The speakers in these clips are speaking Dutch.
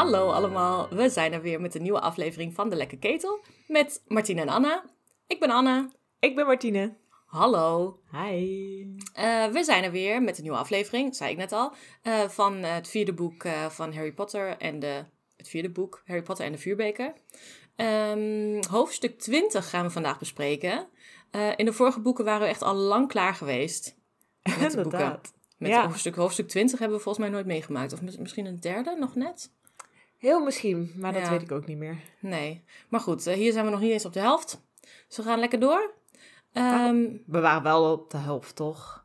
Hallo allemaal, we zijn er weer met een nieuwe aflevering van De Lekke Ketel met Martine en Anna. Ik ben Anna. Ik ben Martine. Hallo. Hi. Uh, we zijn er weer met een nieuwe aflevering, zei ik net al, uh, van het vierde boek uh, van Harry Potter en de, het vierde boek Harry Potter en de Vuurbeker. Um, hoofdstuk 20 gaan we vandaag bespreken. in de vorige boeken waren we echt al lang klaar geweest. Met de boeken. Met ja. hoofdstuk, hoofdstuk 20 hebben we volgens mij nooit meegemaakt. Of misschien een derde nog net? Heel misschien, maar dat ja. weet ik ook niet meer. Nee. Maar goed, hier zijn we nog niet eens op de helft. Dus we gaan lekker door. Um, we waren wel op de helft, toch?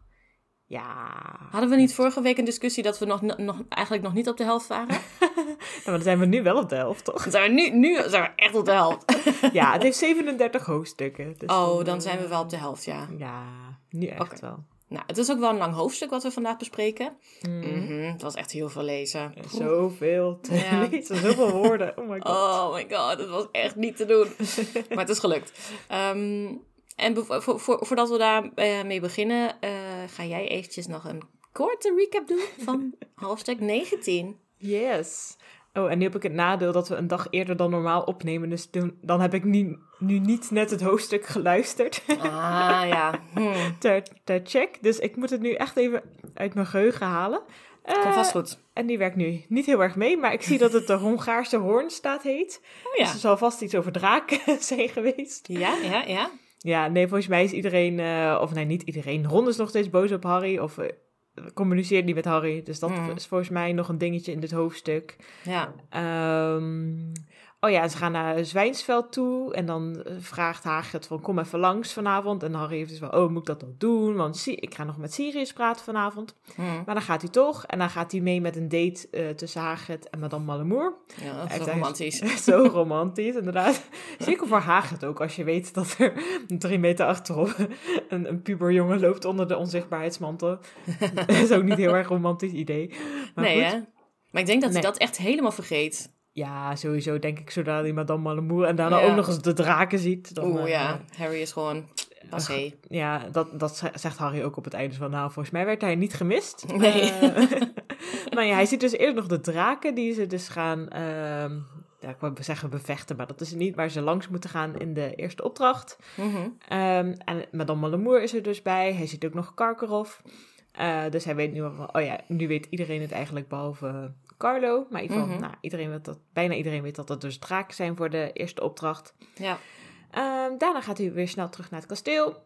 Ja. Hadden we niet vorige week een discussie dat we nog, nog, eigenlijk nog niet op de helft waren? ja, maar dan zijn we nu wel op de helft, toch? Dan zijn we nu, nu zijn we echt op de helft. ja, het heeft 37 hoofdstukken. Dus oh, dan, dan zijn we wel op de helft, ja. Ja, nu echt okay. wel. Nou, het is ook wel een lang hoofdstuk wat we vandaag bespreken. Mm. Mm -hmm. Het was echt heel veel lezen. Zoveel te ja. lezen, zoveel woorden. Oh my god. Oh my god, het was echt niet te doen. maar het is gelukt. Um, en vo vo voordat we daar uh, mee beginnen, uh, ga jij eventjes nog een korte recap doen van hoofdstuk 19. Yes. Oh, en nu heb ik het nadeel dat we een dag eerder dan normaal opnemen. Dus toen, dan heb ik nu, nu niet net het hoofdstuk geluisterd. Ah, ja. Hmm. ter, ter check. Dus ik moet het nu echt even uit mijn geheugen halen. Uh, Komt vast goed. En die werkt nu niet heel erg mee, maar ik zie dat het de Hongaarse hoornstaat heet. Oh ja. Dus er zal vast iets over draken zijn geweest. Ja, ja, ja. Ja, nee, volgens mij is iedereen, uh, of nee, niet iedereen. Ron is nog steeds boos op Harry, of uh, communiceert niet met Harry. Dus dat mm. is volgens mij nog een dingetje in dit hoofdstuk. Ja. Um, Oh ja, ze gaan naar Zwijnsveld toe en dan eh, vraagt Hagrid van kom even langs vanavond. En Harry heeft dus wel, oh moet ik dat dan doen? Want ik ga nog met Sirius praten vanavond. Hmm. Maar dan gaat hij toch en dan gaat hij mee met een date uh, tussen Hagrid en Madame Mallemoer. Ja, zo romantisch. zo romantisch, inderdaad. Zeker voor Hagrid ook, als je weet dat er drie meter achterop een, een puberjongen loopt onder de onzichtbaarheidsmantel. dat is ook niet heel erg romantisch idee. Maar nee goed. hè? Maar ik denk dat nee. hij dat echt helemaal vergeet. Ja, sowieso denk ik zodra die Madame Mallemoer en daarna ja. ook nog eens de draken ziet. Oeh uh, ja, Harry is gewoon passé. ja, dat, dat zegt Harry ook op het einde van, nou volgens mij werd hij niet gemist. Nee. Uh, maar ja, hij ziet dus eerst nog de draken die ze dus gaan, uh, ja, ik wou zeggen bevechten, maar dat is niet waar ze langs moeten gaan in de eerste opdracht. Mm -hmm. um, en Madame Mallemoer is er dus bij, hij ziet ook nog Karkaroff. Uh, dus hij weet nu al, oh ja, nu weet iedereen het eigenlijk behalve Carlo. Maar in ieder geval, Mhm. nou, iedereen weet dat, bijna iedereen weet dat dat dus draken zijn voor de eerste opdracht. Ja. Ehm, daarna gaat hij weer snel terug naar het kasteel.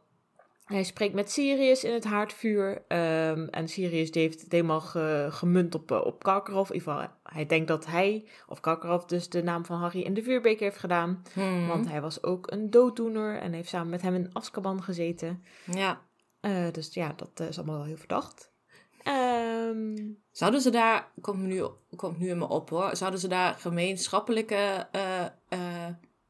Hij spreekt met Sirius in het haardvuur. Ehm, en Sirius heeft het helemaal ge, gemunt op, uh, op Karkaroff. In ieder geval, hij denkt dat hij, of Karkaroff, dus de naam van Harry in de vuurbeker heeft gedaan. Hmm. Want hij was ook een dooddoener en heeft samen met hem in Azkaban gezeten. Ja. Uh, dus ja, dat uh, is allemaal wel heel verdacht. Um, Zouden ze daar, komt nu, komt nu in me op hoor, zouden ze daar gemeenschappelijke uh,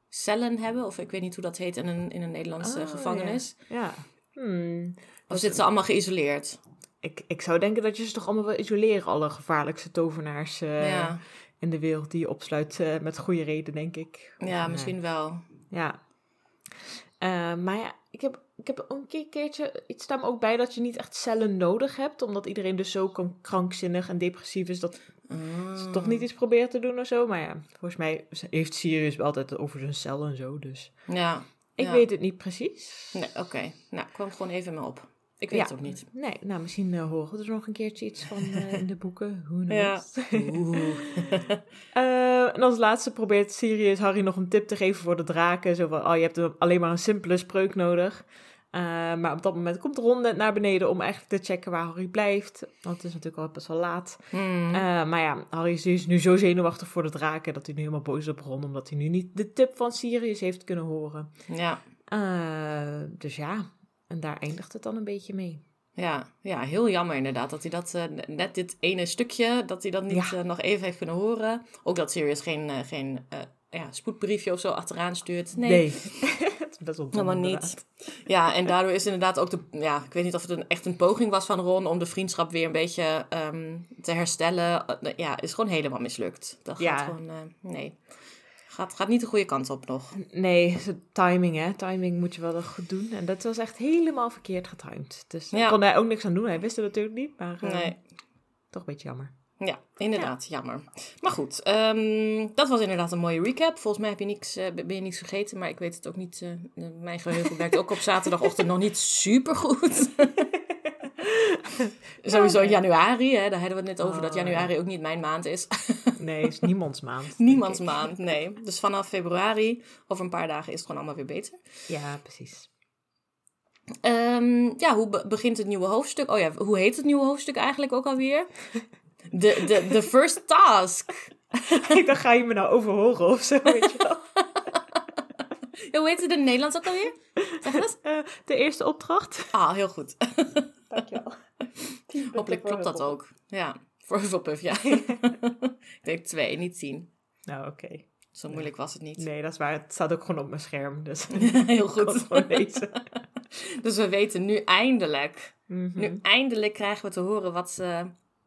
cellen hebben? Of ik weet niet hoe dat heet in een, in een Nederlandse oh, gevangenis. Ja. ja. Hmm. Of zitten ze allemaal geïsoleerd? Ik, ik zou denken dat je ze toch allemaal wil isoleren, alle gevaarlijkste tovenaars ja. in de wereld die je opsluit met goede reden, denk ik. Ja, misschien wel. Ja. Maar ja, ik heb ik heb een keer, keertje, iets staan ook bij dat je niet echt cellen nodig hebt. Omdat iedereen dus zo krankzinnig en depressief is dat mm. ze toch niet iets proberen te doen of zo. Maar ja, volgens mij heeft Sirius wel altijd over zijn cel en zo. Dus ja, ik ja. weet het niet precies. Nee, oké. Okay. Nou, kwam gewoon even me op. Ik weet ja. het ook niet. Nee, nou misschien uh, horen we er nog een keertje iets van uh, in de boeken. Who knows? Ja. uh, en als laatste probeert Sirius Harry nog een tip te geven voor de draken. Zo van, oh, je hebt alleen maar een simpele spreuk nodig. Maar op dat moment komt Ron net naar beneden om eigenlijk te checken waar Harry blijft. Want het is natuurlijk al best wel laat. Mm. Uh, maar ja, Harry is dus nu zo zenuwachtig voor de draken dat hij nu helemaal boos is op Ron. Omdat hij nu niet de tip van Sirius heeft kunnen horen. Ja. Dus ja, en daar eindigt het dan een beetje mee. Ja, ja, heel jammer inderdaad dat hij dat uh, net dit ene stukje, dat hij dat niet Ja. uh, nog even heeft kunnen horen. Ook dat Sirius geen, uh, geen ja, spoedbriefje of zo achteraan stuurt. Nee, nee. het is best wel helemaal niet. Ja, en daardoor is inderdaad ook de, ja, ik weet niet of het een, echt een poging was van Ron om de vriendschap weer een beetje um, te herstellen. ja, is gewoon helemaal mislukt. Dat Ja. gaat gewoon, nee. Gaat, gaat niet de goede kant op nog. Nee, timing hè. Timing moet je wel goed doen. En dat was echt helemaal verkeerd getimed. Dus Ja. daar kon hij ook niks aan doen. Hij wist het natuurlijk niet, maar eh, Nee. toch een beetje jammer. Ja, inderdaad, jammer. Maar goed, ehm, dat was inderdaad een mooie recap. Volgens mij heb je niks, eh, ben je niks vergeten, maar ik weet het ook niet. eh, mijn geheugen werkt ook op zaterdagochtend nog niet super goed. Sowieso in januari, hè, daar hadden we het net over, dat Oh, ja. januari ook niet mijn maand is. Nee, is niemands maand. Niemands maand, nee. Dus vanaf februari, over een paar dagen, is het gewoon allemaal weer beter. Ja, precies. Ehm, ja, hoe be- begint het nieuwe hoofdstuk? Oh ja, hoe heet het nieuwe hoofdstuk eigenlijk ook alweer? De, de, de first task. ik dacht, ga je me nou overhoren of zo, weet je wel. Ja, hoe heet het in het Nederlands ook alweer? Zeg het? Eh, de eerste opdracht. Ah, heel goed. Dankjewel. Hopelijk klopt dat ook. Ja, voor Hufflepuff, ja. ik denk twee, niet tien. Nou, oké. Zo moeilijk was het niet. Nee, dat is waar. Het staat ook gewoon op mijn scherm. Dus Heel goed. gewoon lezen. Dus we weten nu eindelijk, Mhm. nu eindelijk krijgen we te horen wat, ze,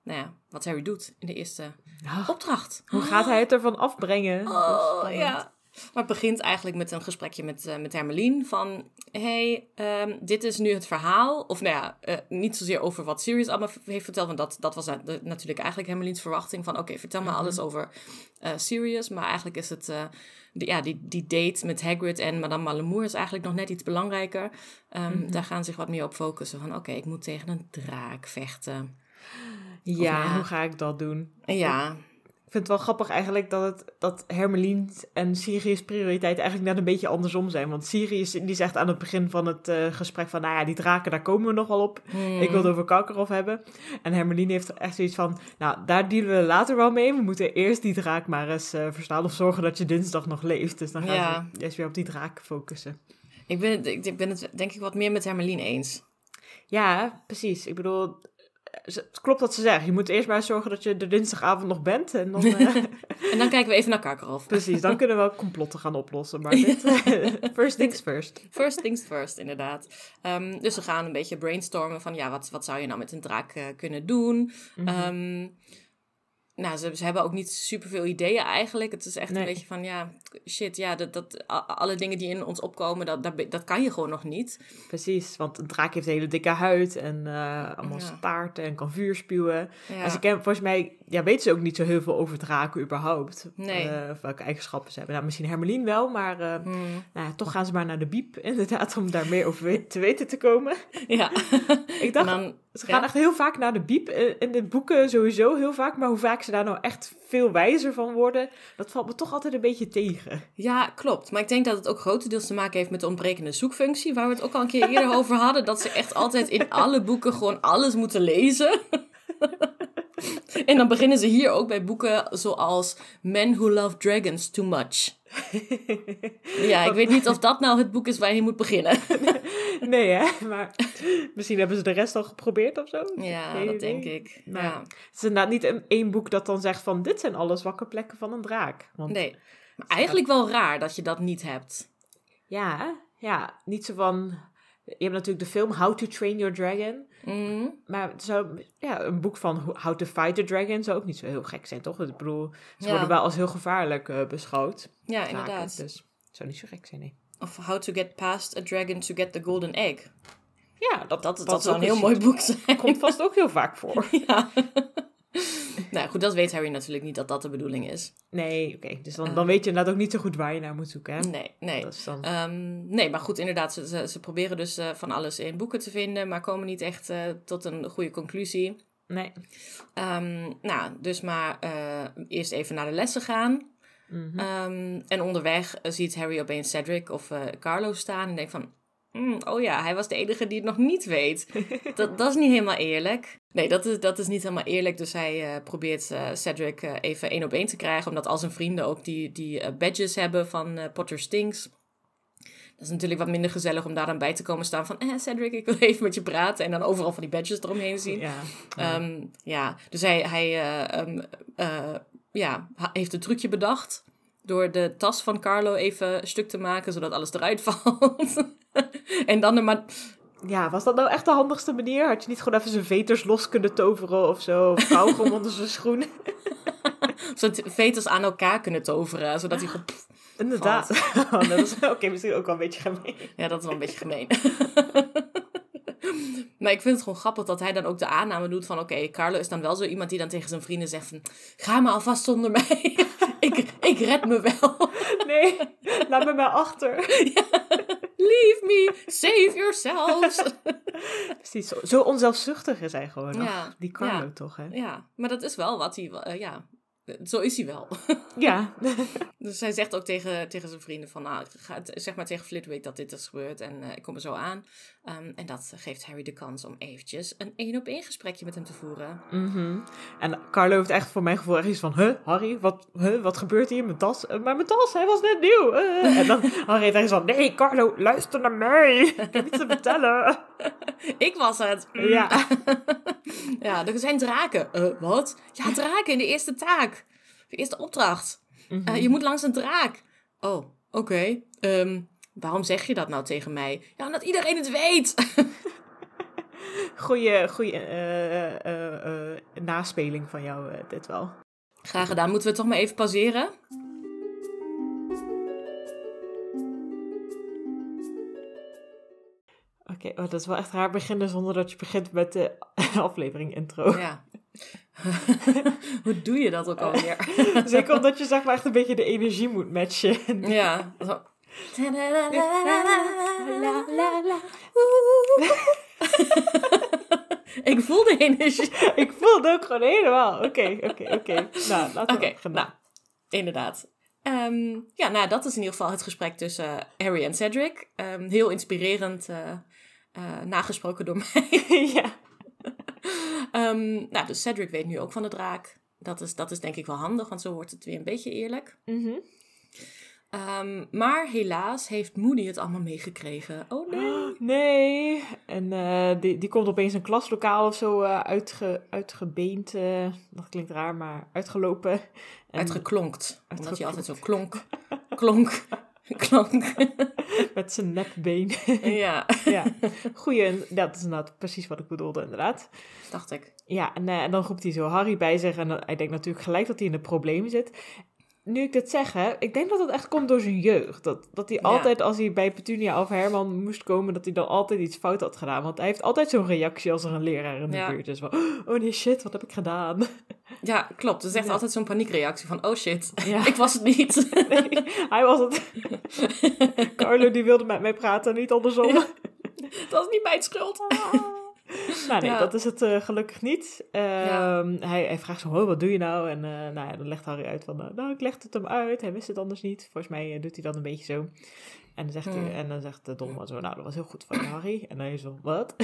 nou ja, wat Harry doet in de eerste Ah, opdracht. hoe gaat hij het ervan afbrengen? Oh, ja. Maar het begint eigenlijk met een gesprekje met, eh met Hermelien van... hey, ehm, dit is nu het verhaal. Of nou ja, eh, niet zozeer over wat Sirius allemaal heeft verteld. Want dat, dat was na- natuurlijk eigenlijk Hermeliens verwachting. Van oké, vertel me Mhm. alles over eh, Sirius. Maar eigenlijk is het... die, ja, die, die date met Hagrid en Madame Malamour is eigenlijk nog net iets belangrijker. Ehm, Mhm. Daar gaan ze zich wat meer op focussen. Van oké, ik moet tegen een draak vechten. Ja, Of, nou ja. hoe ga ik dat doen? En ja, Ik vind het wel grappig eigenlijk dat, het, dat Hermelien en Sirius prioriteit eigenlijk net een beetje andersom zijn. Want Sirius die zegt aan het begin van het eh, gesprek van, nou ja, die draken, daar komen we nog wel op. hmm, Ik wil het over Karkaroff hebben. En Hermelien heeft echt zoiets van, nou, daar dealen we later wel mee. We moeten eerst die draak maar eens eh, verstaan of zorgen dat je dinsdag nog leeft. Dus dan gaan Ja. eerst weer op die draak focussen. ik, ben het, ik ben het denk ik wat meer met Hermelien eens. Ja, precies. Ik bedoel, het klopt wat ze zeggen. Je moet eerst maar zorgen dat je er dinsdagavond nog bent. En dan, eh, En dan kijken we even naar Karkaroff. precies, dan kunnen we complotten gaan oplossen. Maar dit, eh, first things first. First things first, inderdaad. Ehm, dus we gaan een beetje brainstormen van, ja, wat, wat zou je nou met een draak eh, kunnen doen? Ehm, nou, ze, ze hebben ook niet superveel ideeën eigenlijk. Het is echt Nee. een beetje van, ja, shit, ja, dat, dat, alle dingen die in ons opkomen, dat, dat, dat kan je gewoon nog niet. Precies, want een draak heeft een hele dikke huid en eh, allemaal Ja. staarten en kan vuur spuwen. Ja. En ze kennen, volgens mij ja, weten ze ook niet zo heel veel over draken überhaupt. Nee. Eh, of welke eigenschappen ze hebben. Nou, misschien Hermelien wel, maar eh, Hmm, nou, ja, toch gaan ze maar naar de biep inderdaad om daar meer over te weten te komen. ja. Ik en dacht, dan, ze gaan ja. echt heel vaak naar de biep. eh, In de boeken sowieso heel vaak. Maar hoe vaak ze daar nou echt veel wijzer van worden, dat valt me toch altijd een beetje tegen. Ja, klopt. Maar ik denk dat het ook grotendeels te maken heeft met de ontbrekende zoekfunctie, waar we het ook al een keer eerder over hadden. Dat ze echt altijd in alle boeken gewoon alles moeten lezen. en dan beginnen ze hier ook bij boeken zoals Men Who Love Dragons Too Much. Ja, ik weet niet of dat nou het boek is waar je moet beginnen. nee, hè? Maar misschien hebben ze de rest al geprobeerd of zo. Ja, dat denk ik. Maar Ja. Het is inderdaad niet een, één boek dat dan zegt van... dit zijn alle zwakke plekken van een draak. Want Nee. Maar eigenlijk wel raar dat je dat niet hebt. ja, ja, niet zo van... Je hebt natuurlijk de film How to Train Your Dragon. Mhm. Maar zou, ja, een boek van Ho- How to Fight a Dragon zou ook niet zo heel gek zijn, toch? Ik bedoel, ze Ja. worden wel als heel gevaarlijk eh, beschouwd. Ja, inderdaad. Dus het zou niet zo gek zijn, nee. Of How to Get Past a Dragon to Get the Golden Egg. Ja, dat, Dat, is dat zou een heel mooi boek zijn. Komt vast ook heel vaak voor. Ja. nou goed, dat weet Harry natuurlijk niet dat dat de bedoeling is. Nee, oké. Dus dan, dan weet je inderdaad ook niet zo goed waar je naar moet zoeken, hè? Nee, nee. Dat is dan... Ehm, nee, maar goed, inderdaad, ze, ze, ze proberen dus eh, van alles in boeken te vinden, maar komen niet echt eh, tot een goede conclusie. nee. Ehm, nou, dus maar eh, eerst even naar de lessen gaan. Mhm. Ehm, en onderweg ziet Harry opeens Cedric of Carlo staan en denkt van... "Hmm, oh ja, hij was de enige die het nog niet weet. dat, dat is niet helemaal eerlijk. Nee, dat is, dat is niet helemaal eerlijk. Dus hij eh, probeert eh, Cedric eh, even één op één te krijgen. Omdat al zijn vrienden ook die, die badges hebben van Potter Stinks. Dat is natuurlijk wat minder gezellig om daar dan bij te komen staan van... Eh, Cedric, ik wil even met je praten. En dan overal van die badges eromheen zien. Ja. Ehm, ja, dus hij, hij eh, ehm, eh, ja, heeft een trucje bedacht. Door de tas van Carlo even stuk te maken, zodat alles eruit valt. en dan er maar. ja, was dat nou echt de handigste manier? Had je niet gewoon even zijn veters los kunnen toveren of zo? Of kauwgom onder zijn schoen? zodat veters aan elkaar kunnen toveren, zodat hij gewoon. pff. Inderdaad. Oh, dat is oké, misschien ook wel een beetje gemeen. Ja, dat is wel een beetje gemeen. Maar ik vind het gewoon grappig dat hij dan ook de aanname doet van... Oké, Carlo is dan wel zo iemand die dan tegen zijn vrienden zegt van... Ga maar alvast zonder mij. ik, ik red me wel. Nee, laat me maar achter. Leave me. Save yourselves. Precies, zo, zo onzelfzuchtig is hij gewoon. Die Carlo ja. toch, hè? ja, maar dat is wel wat hij... eh, ja, zo is hij wel. Ja. Dus hij zegt ook tegen, tegen zijn vrienden van, nou, ga, zeg maar tegen Flitwick dat dit is gebeurd en eh, ik kom er zo aan. Ehm, en dat geeft Harry de kans om eventjes een één-op-één gesprekje met hem te voeren. Mhm. En Carlo heeft echt voor mijn gevoel echt iets van... Huh, Harry, wat, huh, wat gebeurt hier? Mijn tas? Eh, maar mijn tas, hij was net nieuw. Eh. En dan Harry heeft echt zo van... Nee, Carlo, luister naar mij. Ik heb iets te vertellen. Ik was het! Ja. Ja, er zijn draken. Eh, wat? Ja, draken in de eerste taak. Eerste opdracht. Mhm. Eh, je moet langs een draak. Oh, oké. Ehm, waarom zeg je dat nou tegen mij? Ja, omdat iedereen het weet. Goeie, goeie eh, eh, naspeling van jou, dit wel. Graag gedaan. Moeten we toch maar even pauzeren? Oké, oh, dat is wel echt raar beginnen zonder dat je begint met de aflevering intro. Ja. Hoe doe je dat ook alweer? Zeker omdat je zeg maar echt een beetje de energie moet matchen. Ja. Zo. Ik voel de energie. Ik voel het ook gewoon helemaal. Oké, oké, oké. Nou, laten we Oké, beginnen. nou, inderdaad. Ehm, ja, nou, dat is in ieder geval het gesprek tussen Harry en Cedric. Ehm, heel inspirerend, eh, eh, nagesproken door mij. ja. Ehm, nou, dus Cedric weet nu ook van de draak. Dat is, dat is denk ik wel handig, want zo wordt het weer een beetje eerlijk. Mhm. Ehm, maar helaas heeft Moody het allemaal meegekregen. Oh nee. Nee. En eh, die, die komt opeens een klaslokaal of zo eh, uitge, uitgebeend. dat klinkt raar, maar uitgelopen. En Uitgeklonkt. Omdat Uitgeklonkt. je altijd zo klonk, klonk, klonk. met zijn nepbeen. ja, ja. Goeie, dat is inderdaad precies wat ik bedoelde, inderdaad. dacht ik. Ja, en, eh, en dan roept hij zo Harry bij zich. En dan- hij denkt natuurlijk gelijk dat hij in een probleem zit. Nu ik dit zeg, hè, ik denk dat het echt komt door zijn jeugd. Dat, dat hij Ja. altijd, als hij bij Petunia of Herman moest komen, dat hij dan altijd iets fout had gedaan. Want hij heeft altijd zo'n reactie als er een leraar in de Ja. buurt is. Van, oh nee, shit, wat heb ik gedaan? Ja, klopt. Het is echt Ja. altijd zo'n paniekreactie van, oh shit, Ja. ik was het niet. Nee, hij was het. Carlo die wilde met mij praten, niet andersom. dat is niet mijn schuld. Nou nee, Ja. dat is het eh, gelukkig niet. Ehm, Ja. hij, hij vraagt zo, oh, wat doe je nou? En eh, nou ja, dan legt Harry uit van, eh, nou, ik leg het hem uit. Hij wist het anders niet. Volgens mij doet hij dan een beetje zo. En dan zegt, hij, en dan zegt de Donald zo, nou, dat was heel goed van je, Harry. En dan is zo, wat?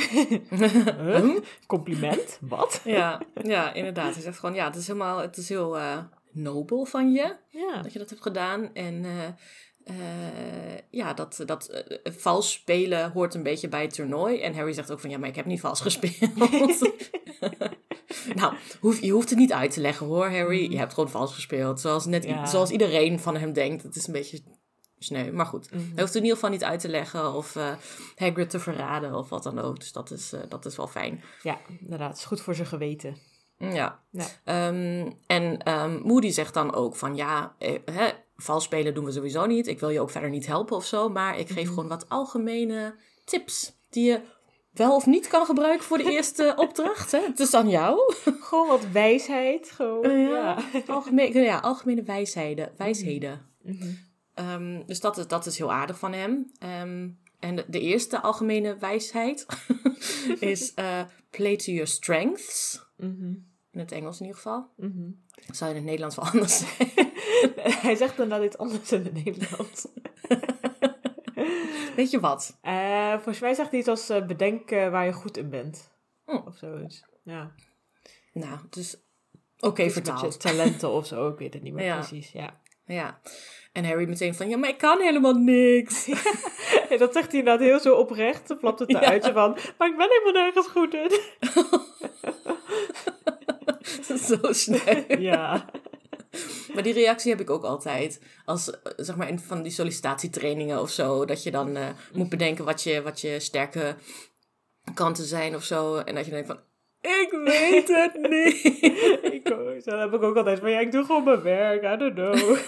Huh? Compliment? Wat? ja, ja, inderdaad. Hij zegt gewoon, ja, het is helemaal, het is heel eh, nobel van je Ja. dat je dat hebt gedaan. En eh, eh, ja, dat, dat vals spelen hoort een beetje bij het toernooi. En Harry zegt ook van, ja, maar ik heb niet vals gespeeld. nou, hoef, je hoeft het niet uit te leggen hoor, Harry. Je hebt gewoon vals gespeeld. Zoals, net, Ja. zoals iedereen van hem denkt. Het is een beetje sneu, maar goed. Mhm. Hij hoeft het in ieder geval niet uit te leggen of eh Hagrid te verraden of wat dan ook. Dus dat is, eh, dat is wel fijn. Ja, inderdaad. Het is goed voor zijn geweten. Ja. Ja. Ehm, en ehm, Moody zegt dan ook van ja, eh, hè, vals spelen doen we sowieso niet. Ik wil je ook verder niet helpen of zo. Maar ik geef Mhm. gewoon wat algemene tips die je wel of niet kan gebruiken voor de eerste opdracht. Hè? Het is aan jou. Gewoon wat wijsheid. Gewoon, ja. Algemene, ja, algemene wijsheden. wijsheden. Mhm. Ehm, dus dat is, dat is heel aardig van hem. Ehm, en de, de eerste algemene wijsheid is eh, play to your strengths. Mhm. In het Engels in ieder geval. Mhm. Zou in het Nederlands wel anders zijn. Hij zegt inderdaad iets anders in het Nederlands. Weet je wat? Eh, volgens mij zegt hij iets als eh, bedenk eh, waar je goed in bent. Oh. Of zoiets. Ja. Nou, dus oké je vertaald. talenten of zo, ik weet het niet meer Ja. precies. Ja. Ja. En Harry meteen van, ja, maar ik kan helemaal niks. Ja, dat zegt hij inderdaad heel zo oprecht. Dan flapt het eruit van, maar ik ben helemaal nergens goed in. Zo snel. Ja. Maar die reactie heb ik ook altijd. Als, eh, zeg maar, in van die sollicitatietrainingen of zo. Dat je dan eh, moet bedenken wat je, wat je sterke kanten zijn of zo. En dat je denkt van, ik weet het niet. ik. Dan heb ik ook altijd van, ja, ik doe gewoon mijn werk. I don't know.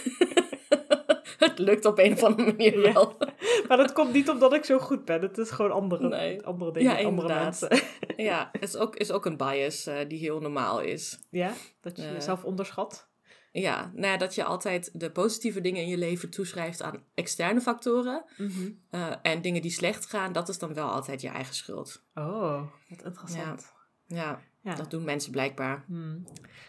het lukt op een of andere manier Ja. wel. Maar dat komt niet omdat ik zo goed ben. Het is gewoon andere, Nee. andere dingen, Ja, andere mensen. Ja, is ook, is ook een bias eh, die heel normaal is. Ja, dat je Eh. jezelf onderschat. Ja, nou ja, dat je altijd de positieve dingen in je leven toeschrijft aan externe factoren. Mhm. eh, en dingen die slecht gaan, dat is dan wel altijd je eigen schuld. Oh, wat interessant. Ja, Ja. dat doen mensen blijkbaar. Hmm.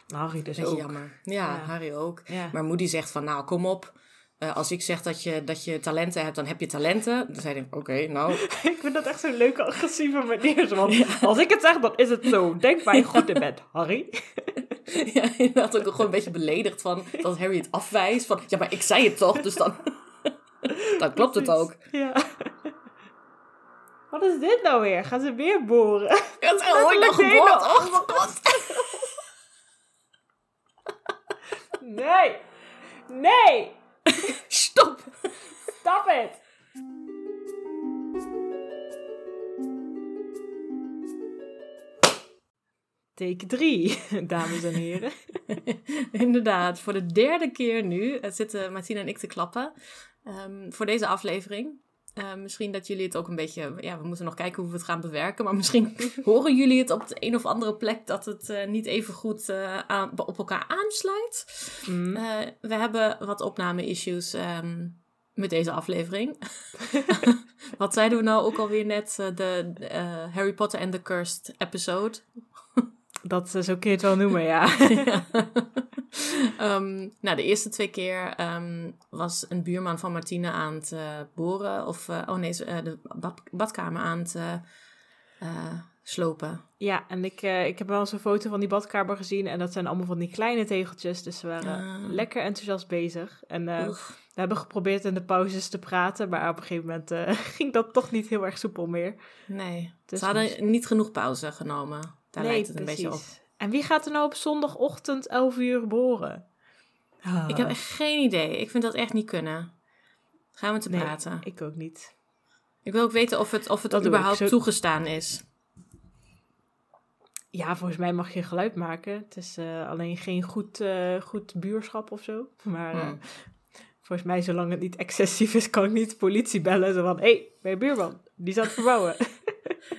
Nou, Harry dus Beetje ook. jammer. Ja, Ja. Harry ook. Ja. Maar Moody zegt van, nou, kom op. Eh, als ik zeg dat je, dat je talenten hebt, dan heb je talenten. Dan zei hij, oké, nou, ik vind dat echt zo'n leuke, agressieve manier. Van, Als ik het zeg, dan is het zo. Denk waar je goed in bent, Harry. ja, inderdaad ook gewoon een beetje beledigd van dat Harry het afwijst. Van, ja, maar ik zei het toch, dus dan, dan klopt het ook. Ja. Wat is dit nou weer? Gaan ze weer boren? Ja, het is ooit nog geboord. Oh mijn god. Nee! Nee! Stop. Stop it! Take 3, dames en heren. Inderdaad, voor de derde keer nu eh, zitten Martina en ik te klappen ehm, voor deze aflevering. Eh, misschien dat jullie het ook een beetje... Ja, we moeten nog kijken hoe we het gaan bewerken. Maar misschien horen jullie het op de een of andere plek... dat het eh, niet even goed eh, aan, op elkaar aansluit. Mm. We hebben wat opname-issues ehm, met deze aflevering. wat zeiden we nou ook alweer net? de Harry Potter and the Cursed episode. Dat, zo kun je het wel noemen, ja. Ja. Ehm, nou, de eerste twee keer ehm, was een buurman van Martine aan het eh, boren. Of, eh, oh nee, eh, de bad- badkamer aan het slopen. Ja, en ik, ik heb wel eens een foto van die badkamer gezien. En dat zijn allemaal van die kleine tegeltjes. Dus ze waren Ah. lekker enthousiast bezig. En we hebben geprobeerd in de pauzes te praten. Maar op een gegeven moment ging dat toch niet heel erg soepel meer. Nee, Dus ze hadden niet genoeg pauze genomen. Daar lijkt het een beetje op. En wie gaat er nou op zondagochtend 11 uur boren? Ah, Ik heb echt geen idee. Ik vind dat echt niet kunnen. Gaan we te nee, praten. Ik... Ik ook niet. wil ook weten of het, of het Dat ik. überhaupt Zo- toegestaan is. Ja, volgens mij mag je geluid maken. Het is eh, alleen geen goed, eh, goed buurschap of zo. Maar eh, Hmm. volgens mij, zolang het niet excessief is, kan ik niet de politie bellen. Zo van, hé, hey, mijn buurman, die het verbouwen.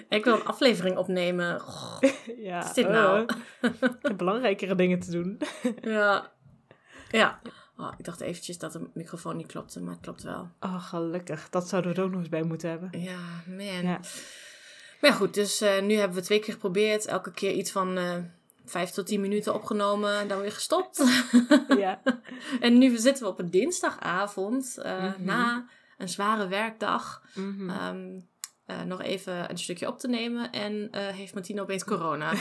Ik wil een aflevering opnemen. Goh, ja, wat is dit nou? ik heb belangrijkere dingen te doen. Ja. Ja. Oh, ik dacht eventjes dat de microfoon niet klopte, maar het klopt wel. Oh, gelukkig. Dat zouden we er ook nog eens bij moeten hebben. Ja, man. Ja. Maar goed, dus eh, nu hebben we twee keer geprobeerd. Elke keer iets van eh vijf tot tien minuten opgenomen, dan weer gestopt. ja. en nu zitten we op een dinsdagavond, eh, Mhm. na een zware werkdag, Mhm. ehm, eh, nog even een stukje op te nemen. En eh, heeft Martina opeens corona.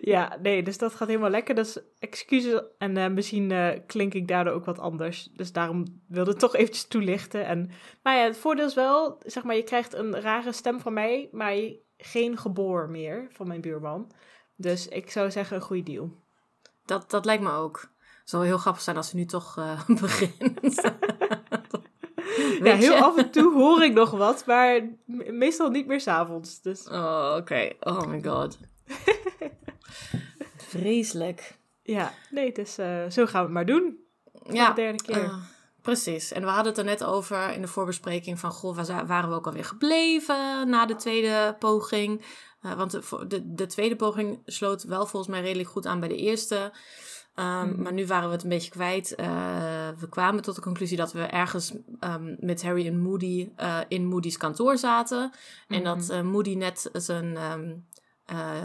Ja, nee, dus dat gaat helemaal lekker. Dus excuses. En eh, misschien klink ik daardoor ook wat anders. Dus daarom wilde ik toch eventjes toelichten. En, maar ja, het voordeel is wel, zeg maar, je krijgt een rare stem van mij, maar geen geboor meer van mijn buurman. Dus ik zou zeggen, een goede deal. dat, dat lijkt me ook. Het zou heel grappig zijn als ze nu toch begint. Ja, heel af en toe hoor ik nog wat, maar me- meestal niet meer s'avonds. Dus Oh, oké. Oh my god. Vreselijk. ja, nee, dus zo gaan we het maar doen. Ja, de derde keer. eh, precies. En we hadden het er net over in de voorbespreking van... Goh, waar waren we ook alweer gebleven na de tweede poging? Eh, want de, de, de tweede poging sloot wel volgens mij redelijk goed aan bij de eerste. Ehm, Mhm. Maar nu waren we het een beetje kwijt. Eh, we kwamen tot de conclusie dat we ergens ehm, met Harry en Moody eh, in Moody's kantoor zaten. En dat Mhm. Moody net zijn ehm eh,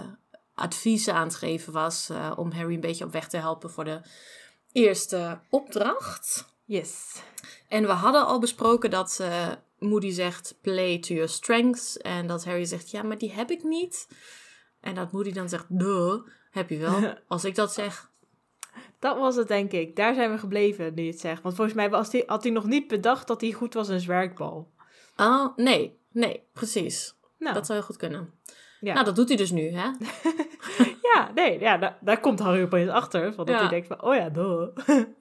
adviezen aan het geven was om Harry een beetje op weg te helpen voor de eerste opdracht. Yes. En we hadden al besproken dat Moody zegt play to your strengths. En dat Harry zegt ja, maar die heb ik niet. En dat Moody dan zegt duh, heb je wel. Als ik dat zeg. Dat was het, denk ik. Daar zijn we gebleven, nu je het zegt. Want volgens mij was die, had hij nog niet bedacht dat hij goed was in zwerkbal. Oh, nee, nee, precies. Nou, Dat zou heel goed kunnen. ja. Nou, dat doet hij dus nu, hè? ja, nee, ja, daar, daar komt Harry opeens achter. Want dat Ja. hij denkt van, oh ja, duh.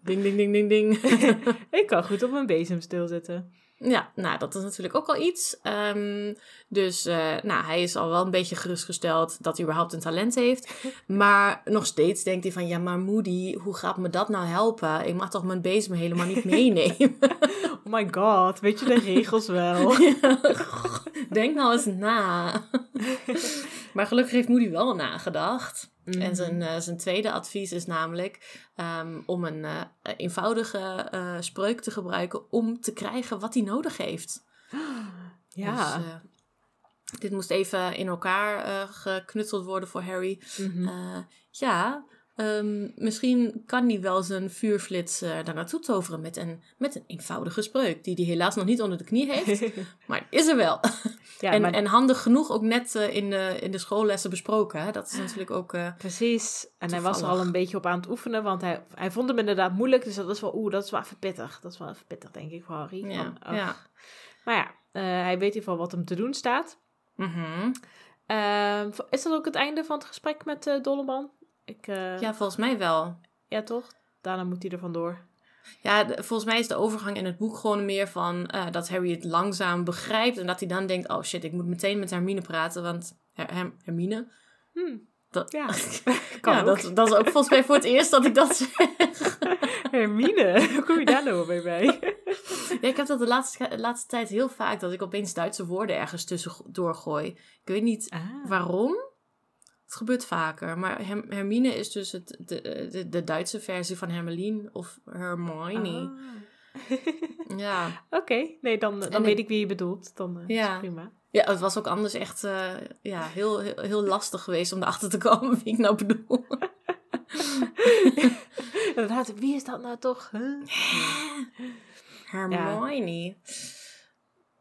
Ding, ding, ding, ding, ding. ik kan goed op mijn bezemstil zitten. Ja, nou, dat is natuurlijk ook al iets. Ehm, dus eh, nou, hij is al wel een beetje gerustgesteld dat hij überhaupt een talent heeft. Maar nog steeds denkt hij van, ja, maar Moody, hoe gaat me dat nou helpen? Ik mag toch mijn bezem helemaal niet meenemen? Oh my god, weet je de regels wel? Denk nou eens na. maar gelukkig heeft Moody wel nagedacht. Mhm. En zijn, eh, zijn tweede advies is namelijk ehm, om een eh, eenvoudige eh, spreuk te gebruiken om te krijgen wat hij nodig heeft. Ja. Dus, dit moest even in elkaar geknutseld worden voor Harry. Mhm. Ja, ehm, misschien kan hij wel zijn vuurflits eh, daar naartoe toveren met een, met een eenvoudige spreuk. Die hij helaas nog niet onder de knie heeft, maar is er wel. ja, en, maar en handig genoeg ook net eh, in, de, in de schoollessen besproken. Hè? Dat is natuurlijk ook... eh, precies. En hij was er al een beetje op aan het oefenen, want hij, hij vond hem inderdaad moeilijk. Dus dat is wel, oeh, dat is wel even pittig. Dat is wel even pittig, denk ik, voor Harry. ja, Van, ja. Maar ja, hij weet in ieder geval wat hem te doen staat. Mhm. Ehm, is dat ook het einde van het gesprek met Dolleman? Ik, eh, ja, volgens mij wel. ja, toch? Daarna moet hij er vandoor. Ja, de- volgens mij is de overgang in het boek gewoon meer van eh, dat Harry het langzaam begrijpt. En dat hij dan denkt, oh shit, ik moet meteen met Hermine praten. Want Her- Her- Hermine? Hm, Dat, ja, kan ja, dat, dat is ook volgens mij voor het eerst dat ik dat zeg. Hermine, hoe kom je daar nou weer bij? Ja, ik heb dat de laatste, de laatste tijd heel vaak, dat ik opeens Duitse woorden ergens tussendoor gooi. Ik weet niet Ah. waarom. Het gebeurt vaker. Maar Hermine is dus het, de, de, de Duitse versie van Hermeline of Hermione. Ah. Ja. Oké, nee, dan, dan En weet ik- ik wie je bedoelt. Dan is Ja. prima. ja, het was ook anders echt eh, ja, heel, heel, heel lastig geweest om erachter te komen wie ik nou bedoel. Inderdaad, wie is dat nou toch? Huh? Hermione.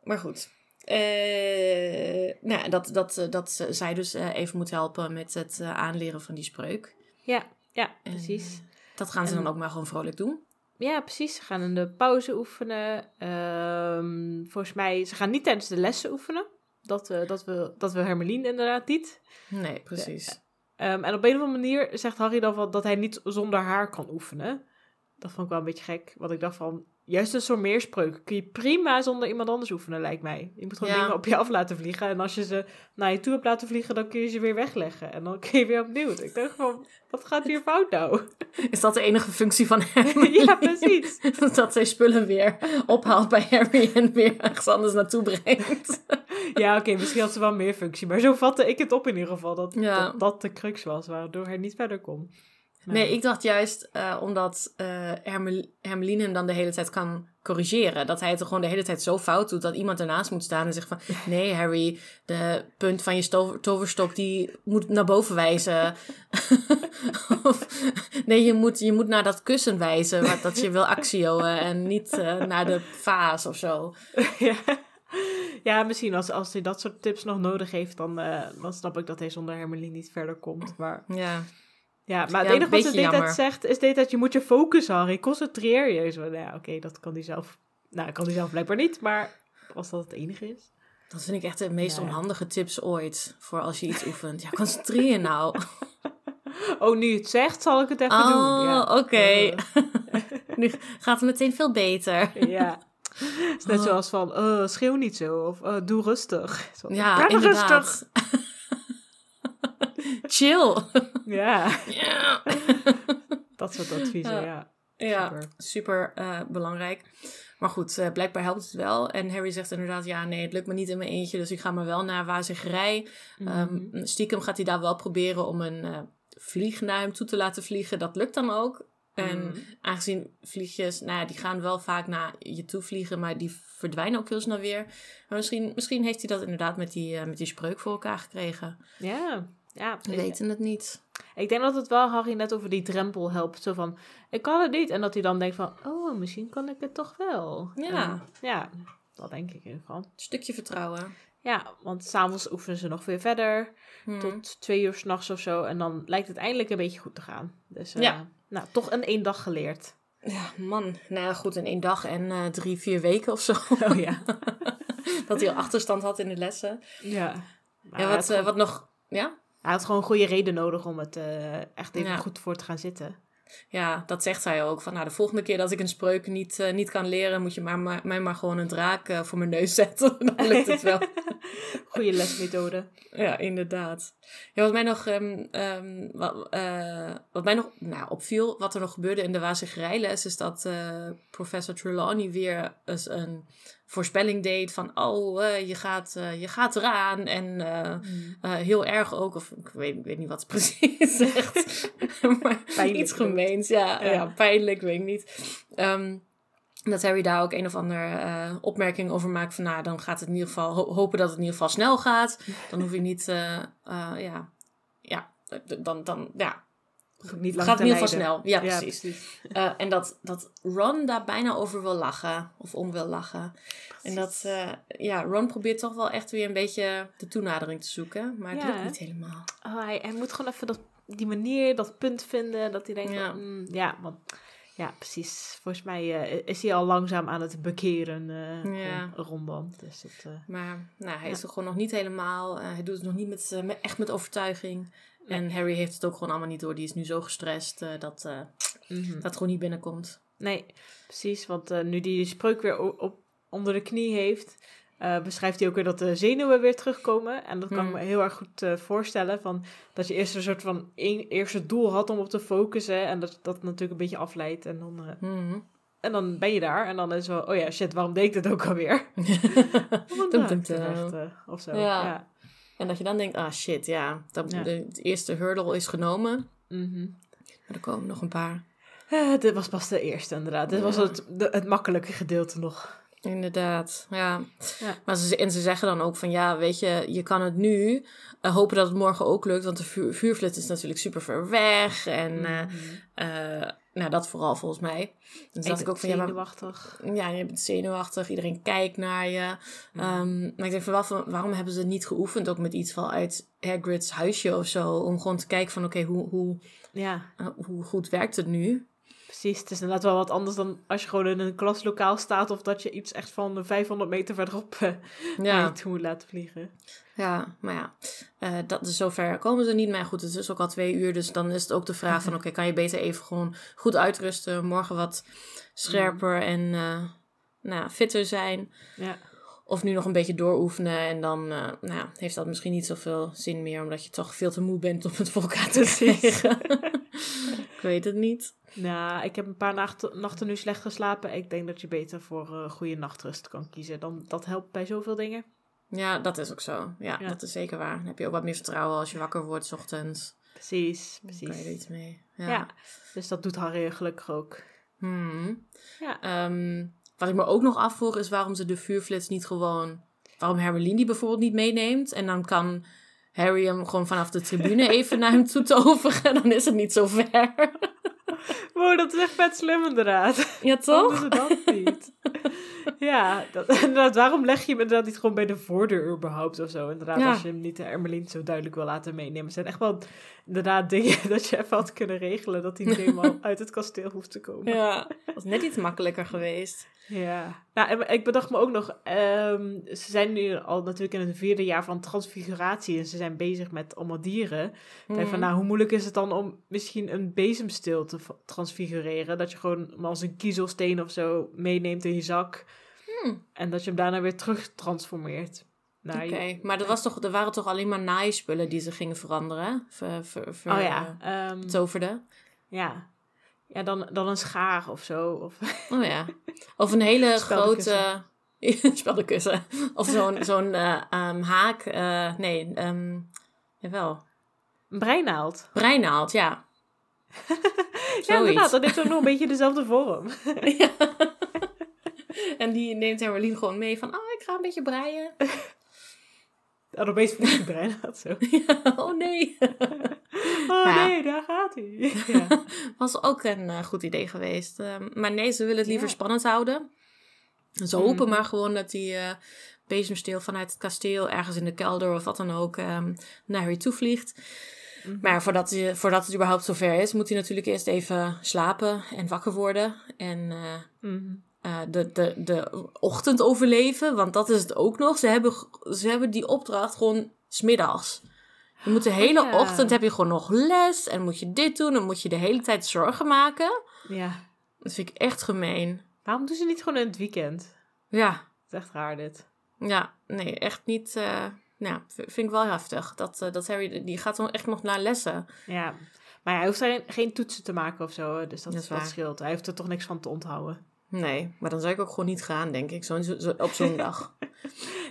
Maar goed. Eh, nou, dat, dat, dat zij dus eh, even moet helpen met het eh, aanleren van die spreuk. Ja, ja, precies. eh, dat gaan ze En- dan ook maar gewoon vrolijk doen. Ja, precies. Ze gaan in de pauze oefenen. Ehm, volgens mij, ze gaan niet tijdens de lessen oefenen. Dat, eh, dat, we, dat we Hermeline inderdaad niet. Nee, precies. Ehm, en op een of andere manier zegt Harry dan van dat hij niet zonder haar kan oefenen. Dat vond ik wel een beetje gek. Want ik dacht van, juist een soort meerspreuk kun je prima zonder iemand anders oefenen, lijkt mij. Je moet gewoon Ja. dingen op je af laten vliegen. En als je ze naar je toe hebt laten vliegen, dan kun je ze weer wegleggen. En dan kun je weer opnieuw. Ik dacht van, wat gaat hier fout nou? Is dat de enige functie van Harry? ja, precies. dat zij spullen weer ophaalt bij Harry en weer ergens anders naartoe brengt. Ja, oké, misschien had ze wel meer functie. Maar zo vatte ik het op in ieder geval. Dat Ja. dat, dat de crux was, waardoor hij niet verder kon. Maar- Nee, ik dacht juist eh, omdat Hermel- Hermeline hem dan de hele tijd kan corrigeren. Dat hij het er gewoon de hele tijd zo fout doet dat iemand ernaast moet staan en zegt van... Nee Harry, de punt van je sto- toverstok die moet naar boven wijzen. of nee, je moet, je moet naar dat kussen wijzen wat dat je wil actioen en niet eh, naar de vaas of zo. ja. ja, misschien als, als hij dat soort tips nog nodig heeft, dan, dan snap ik dat hij zonder Hermeline niet verder komt. Maar, Ja, ja, maar het Ja, enige wat ze de hele tijd zegt, is hele tijd, je moet je focussen, Harry. Concentreer je. Zo, nou ja, oké, dat kan hij zelf... Nou, kan hij zelf blijkbaar niet, maar als dat het enige is. dat vind ik echt de meest Ja. onhandige tips ooit voor als je iets oefent. Ja, concentreer je nou. Oh, nu het zegt, zal ik het even Oh, doen. Ja. oké. nu gaat het meteen veel beter. Ja. Het is net zoals van, eh, schreeuw niet zo, of eh, doe rustig. Zo, Ja, "Ben inderdaad. rustig." Chill. Ja, Ja, dat soort adviezen, Ja. ja. ja Super. super eh, belangrijk. Maar goed, eh, blijkbaar helpt het wel. En Harry zegt inderdaad, ja nee, het lukt me niet in mijn eentje. Dus ik ga maar wel naar Wazigerij. Mhm. Ehm, stiekem gaat hij daar wel proberen om een eh, vlieg naar hem toe te laten vliegen. Dat lukt dan ook. En Mhm. aangezien vliegjes, nou ja, die gaan wel vaak naar je toe vliegen, maar die verdwijnen ook heel snel weer. Maar misschien, misschien heeft hij dat inderdaad met die, met die spreuk voor elkaar gekregen. Ja, ja. We weten het niet. Ik denk dat het wel Harry net over die drempel helpt. Zo van, ik kan het niet. En dat hij dan denkt van, oh, misschien kan ik het toch wel. Ja. En, ja, dat denk ik in ieder geval. Stukje vertrouwen. Ja, want s'avonds oefenen ze nog weer verder. Hmm. Tot twee uur s'nachts of zo. En dan lijkt het eindelijk een beetje goed te gaan. Dus eh, Ja. nou, toch een één dag geleerd. Ja, man. Nou ja, goed, in één dag en eh, drie, vier weken of zo. Oh ja. dat hij al achterstand had in de lessen. ja. Maar ja, wat, eh, wat nog... Ja? Hij had gewoon een goede reden nodig om het eh, echt even Ja. goed voor te gaan zitten. Ja, dat zegt zij ook. Van, nou, de volgende keer dat ik een spreuk niet, eh, niet kan leren, moet je maar, maar, mij maar gewoon een draak eh, voor mijn neus zetten. Dan lukt het wel. Goede lesmethode. ja, inderdaad. Ja, wat mij nog, ehm, ehm, wat, wat mij nog nou, opviel, wat er nog gebeurde in de wazigerijles, is dat professor Trelawney weer eens een voorspelling deed van, oh, eh, je, gaat, eh, je gaat eraan. En eh, eh, heel erg ook, of ik weet, ik weet niet wat ze precies zegt, maar Pijnlijk iets gemeens. Ja, ja. Ja. pijnlijk, weet ik niet. Ehm, dat Harry daar ook een of andere opmerking over maakt van, nou, dan gaat het in ieder geval, ho- hopen dat het in ieder geval snel gaat. Dan hoef je niet, ja, ja, dan, dan, ja, Niet lang gaat in ieder geval snel. Ja, precies. Eh, en dat, dat Ron daar bijna over wil lachen, of om wil lachen. En dat, eh, ja, Ron probeert toch wel echt weer een beetje de toenadering te zoeken, maar het Ja. lukt niet helemaal. Oh, hij, hij moet gewoon even dat, die manier, dat punt vinden. Dat hij denkt, Ja. ja, ja, want, ja precies. Volgens mij eh, is hij al langzaam aan het bekeren eh Ja. van Ron dan. Dus dat, Maar nou, hij Ja. is er gewoon nog niet helemaal. hij doet het nog niet met- echt met overtuiging. En Harry heeft het ook gewoon allemaal niet door. Die is nu zo gestrest eh, dat eh, mhm. dat gewoon niet binnenkomt. Nee, precies. Want eh, nu die spreuk weer op, onder de knie heeft, beschrijft hij ook weer dat de zenuwen weer terugkomen. En dat kan ik Hmm. me heel erg goed voorstellen. Van, dat je eerst een soort van eerste doel had om op te focussen. En dat dat natuurlijk een beetje afleidt. En dan, Mhm. en dan ben je daar. En dan is het wel, oh ja, shit, waarom deed ik dit ook alweer? Want, Tum, eh, tum, ik heb tum. echt, eh, of zo. Ja. Ja. En dat je dan denkt, ah shit, ja, dat, Ja. De, de eerste hurdle is genomen. Mhm. Maar er komen nog een paar. Eh, dit was pas de eerste, inderdaad. Dit was het, de, het makkelijke gedeelte nog. Inderdaad, ja. Ja. Maar ze, en ze zeggen dan ook van, ja, weet je, je kan het nu eh, hopen dat het morgen ook lukt. Want de vuur, is natuurlijk super ver weg. En Mhm. eh, nou, dat vooral volgens mij. Toen dacht ik ook van, ja, maar Zenuwachtig. ja, je bent zenuwachtig, iedereen kijkt naar je. Ehm, maar ik denk van, wel van, waarom hebben ze niet geoefend, ook met iets van uit Hagrid's huisje of zo, om gewoon te kijken van, oké, hoe, hoe, Ja. eh, hoe goed werkt het nu? Precies, het is inderdaad wel wat anders dan als je gewoon in een klaslokaal staat of dat je iets echt van 500 meter verderop eh Ja, toe moet laten vliegen. ja maar ja, eh, dat is zover komen ze niet. Maar goed, het is ook al twee uur, dus dan is het ook de vraag van, oké, kan je beter even gewoon goed uitrusten, morgen wat scherper en eh, nou, fitter zijn? Ja, Of nu nog een beetje dooroefenen en dan nou, heeft dat misschien niet zoveel zin meer, omdat je toch veel te moe bent om het voor elkaar te krijgen. ik weet het niet. nou, ik heb een paar nachten, nachten nu slecht geslapen. Ik denk dat je beter voor eh, goede nachtrust kan kiezen. Dan, dat helpt bij zoveel dingen. Ja, dat is ook zo. Ja, Ja. dat is zeker waar. Dan heb je ook wat meer vertrouwen als je wakker wordt 's ochtends. Precies, Dan kan je er precies. iets mee. Ja. Ja. dus dat doet Harry gelukkig ook. Hmm. Ja. Ehm, wat ik me ook nog afvroeg is waarom ze de vuurflits niet gewoon... Waarom Hermeline die bijvoorbeeld niet meeneemt. En dan kan Harry hem gewoon vanaf de tribune even naar hem toe toveren. Dan is het niet zo ver. Wow, dat is echt vet slim inderdaad. Ja, toch? dat niet? ja, dat, inderdaad, waarom leg je hem inderdaad niet gewoon bij de voordeur überhaupt of zo? Inderdaad, Ja. als je hem niet de Ermelien zo duidelijk wil laten meenemen. Het zijn echt wel inderdaad dingen dat je even had kunnen regelen dat hij niet helemaal uit het kasteel hoeft te komen. Ja, dat is net iets makkelijker geweest. Ja. Nou, ik bedacht me ook nog, ehm, ze zijn nu al natuurlijk in het vierde jaar van transfiguratie en ze zijn bezig met allemaal dieren. Denk van, Mhm. nou, hoe moeilijk is het dan om misschien een bezemsteel te transfigureren? Dat je gewoon als een kiezelsteen of zo meeneemt in je zak Hmm. en dat je hem daarna weer terug transformeert. Nou, Oké, je- maar dat was toch, er waren toch alleen maar naaispullen die ze gingen veranderen? Ver, ver, ver- oh ja, ehm, Toverden. ja. Ja, dan, dan een schaar of zo. Of, Oh ja. Of een hele grote... Speldenkussen. Of zo'n zo'n eh, ehm, haak. eh, nee, ehm jawel. een breinaald. Breinaald, ja. Ja, inderdaad, dat heeft ook nog een beetje dezelfde vorm. Ja. En die neemt Hermelien gewoon mee van... Oh, ik ga een beetje breien. En opeens vliegt die breinaald zo. oh nee. Oh Ja. nee, daar gaat hij. Ja. Was ook een eh, goed idee geweest. Ehm, maar nee, ze willen het liever spannend houden. En ze hopen Mhm. maar gewoon dat die eh bezemsteel vanuit het kasteel... ergens in de kelder of wat dan ook ehm, naar Harry toe vliegt. Mhm. Maar voordat, hij, voordat het überhaupt zover is... moet hij natuurlijk eerst even slapen en wakker worden. En eh, Eh, de, de, de ochtend overleven. Want dat is het ook nog. Ze hebben, ze hebben die opdracht gewoon smiddags. Je moet de hele Oh, ja. ochtend heb je gewoon nog les en moet je dit doen en moet je de hele tijd zorgen maken. Ja. Dat vind ik echt gemeen. Waarom doen ze niet gewoon in het weekend? Ja, Dat is echt raar dit. ja, nee, echt niet. eh nou, vind ik wel heftig. Dat, eh, dat Harry, die gaat dan echt nog naar lessen. Ja. Maar hij hoeft geen, geen toetsen te maken of zo, dus dat, Dat is waar. scheelt. Hij heeft er toch niks van te onthouden. Nee, maar dan zou ik ook gewoon niet gaan, denk ik, zo, zo, op zo'n dag.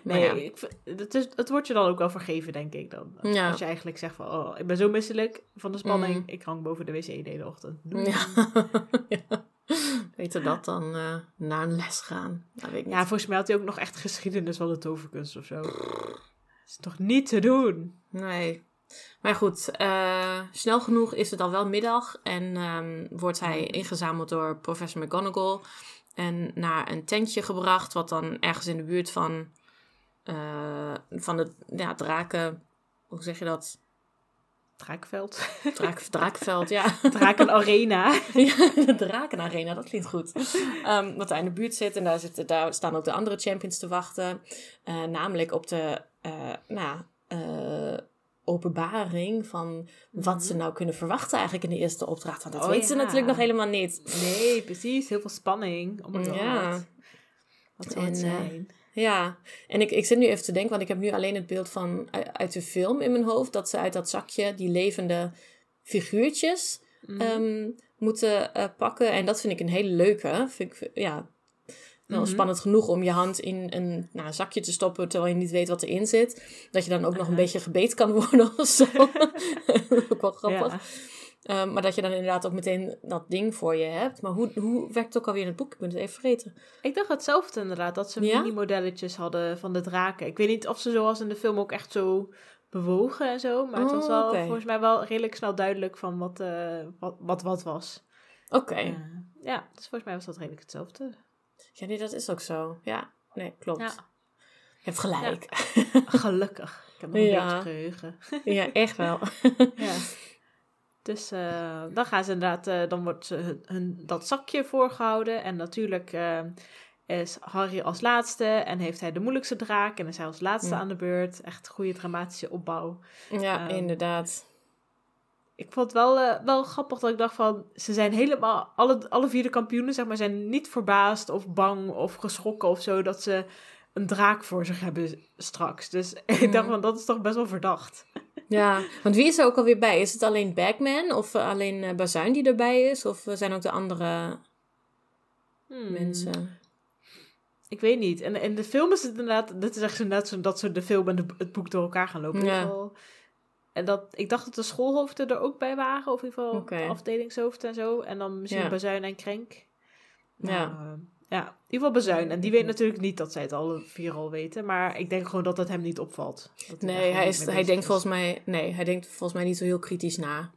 Nee, ja. ik, vind- het, is, het wordt je dan ook wel vergeven, denk ik dan. Ja. Als je eigenlijk zegt van, oh, ik ben zo misselijk van de spanning. Mm. Ik hang boven de wc de hele ochtend. Doei. Ja. ja. Beter dat dan eh, naar een les gaan. Dat weet ik niet. Ja, volgens mij had hij ook nog echt geschiedenis van de toverkunst of zo. Dat is toch niet te doen? Nee. Maar goed, eh, snel genoeg is het al wel middag en ehm, wordt hij ingezameld door professor McGonagall en naar een tentje gebracht, wat dan ergens in de buurt van, eh, van de ja, draken, hoe zeg je dat? Draakveld. Draak, draakveld, ja. Drakenarena. ja, de drakenarena, dat klinkt goed. Ehm, wat daar in de buurt zit en daar, zitten, daar staan ook de andere champions te wachten. Eh, namelijk op de, eh, nou, openbaring van wat ze nou kunnen verwachten eigenlijk in de eerste opdracht. Want dat Oh, weten ze natuurlijk nog helemaal niet. Nee, precies. Heel veel spanning. Oh my god. Ja. Wat zou het eh, zijn? Ja, en ik, ik zit nu even te denken, want ik heb nu alleen het beeld van uit, uit de film in mijn hoofd, dat ze uit dat zakje die levende figuurtjes Mhm. ehm, moeten eh, pakken. En dat vind ik een hele leuke. Vind ik, ja, wel Mhm. spannend genoeg om je hand in een nou, zakje te stoppen terwijl je niet weet wat erin zit. Dat je dan ook nog een Uh-huh. beetje gebeten kan worden of zo. ook wel grappig. Ja. Ehm, maar dat je dan inderdaad ook meteen dat ding voor je hebt. Maar hoe, hoe werkt het ook alweer in het boek? Ik ben het even vergeten. Ik dacht hetzelfde inderdaad, dat ze Ja? mini-modelletjes hadden van de draken. Ik weet niet of ze zoals in de film ook echt zo bewogen en zo. Maar het was Oh, wel volgens mij wel redelijk snel duidelijk van wat eh, wat, wat, wat was. Oké. Eh, ja, dus volgens mij was dat redelijk hetzelfde. Ja, nee, dat is ook zo. Ja, nee, klopt. Ja. Je hebt gelijk. Gelukkig. Ik heb nog een Ja. beetje geheugen. Ja, echt wel. ja. Dus eh, dan gaan ze inderdaad, eh, dan wordt ze hun, hun- dat zakje voorgehouden. En natuurlijk eh, is Harry als laatste en heeft hij de moeilijkste draak. En is hij als laatste Ja. aan de beurt. Echt goede dramatische opbouw. Ja, Ehm, inderdaad. Ik vond het wel, eh, wel grappig dat ik dacht van... Ze zijn helemaal... Alle, alle vier de kampioenen zeg maar, zijn niet verbaasd of bang of geschrokken of zo... dat ze een draak voor zich hebben straks. Dus ik dacht van, dat is toch best wel verdacht. Ja, want wie is er ook alweer bij? Is het alleen Bagman of eh, alleen eh, Bazuin die erbij is? Of zijn ook de andere Hmm. mensen? Ik weet niet. En in de film is het inderdaad... Dit is echt inderdaad zo dat ze de film en de, het boek door elkaar gaan lopen. Ja. En dat, ik dacht dat de schoolhoofden er ook bij waren. Of in ieder geval afdelingshoofden en zo. En dan misschien Ja. Bazuin en Krenk. Ja. Maar, eh, ja, in ieder geval Bazuin. En die weet natuurlijk niet dat zij het alle vier al weten. Maar ik denk gewoon dat het hem niet opvalt. Dat Nee, hij, is, hij denkt is. volgens mij... Nee, hij denkt volgens mij niet zo heel kritisch na.